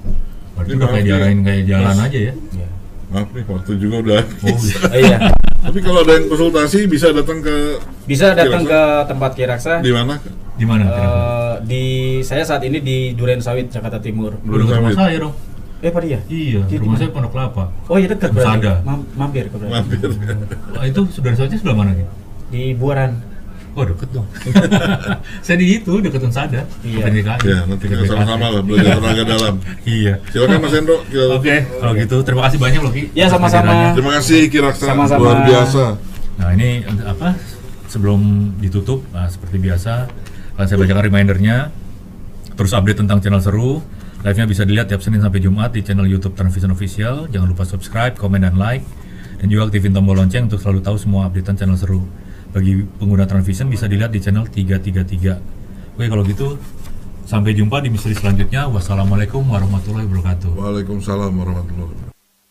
Berarti udah kayak ya. diarahin kayak jalan aja ya. Ya. Maaf nih, waktu juga udah Oh, habis. iya. Oh, [LAUGHS] iya, Tapi kalau ada yang konsultasi bisa datang ke bisa datang Kiraksa? ke tempat Kiraksa. di mana? Di mana? Eh, di saya saat ini di Duren Sawit Jakarta Timur. Lu dekat rumah Sawit. saya dong. Eh, Pak dia? Iya, Di rumah saya Pondok Kelapa. Oh iya dekat berarti. Mam- mampir ke berarti. Mampir. Oh, [LAUGHS] itu saudara saya sebelah mana gitu? Di Buaran. Oh deket dong. [LAUGHS] saya di itu deketan Sada. Iya. DKI. Ya, nanti kita sama-sama lah belajar tenaga dalam. [LAUGHS] Iya. Silakan Mas Hendro. Oke, kalau gitu terima kasih banyak loh Ki. Ya, sama-sama. Terima kasih Kiraksa Sama-sama. luar biasa. Nah ini apa? Sebelum ditutup, nah, seperti biasa akan saya bacakan remindernya. Terus update tentang channel seru. Live-nya bisa dilihat tiap Senin sampai Jumat di channel YouTube Transvision Official. Jangan lupa subscribe, komen, dan like. Dan juga aktifin tombol lonceng untuk selalu tahu semua updatean channel seru. Bagi pengguna Transvision bisa dilihat di channel 333. Oke kalau gitu sampai jumpa di misteri selanjutnya. Wassalamualaikum warahmatullahi wabarakatuh. Waalaikumsalam warahmatullahi wabarakatuh.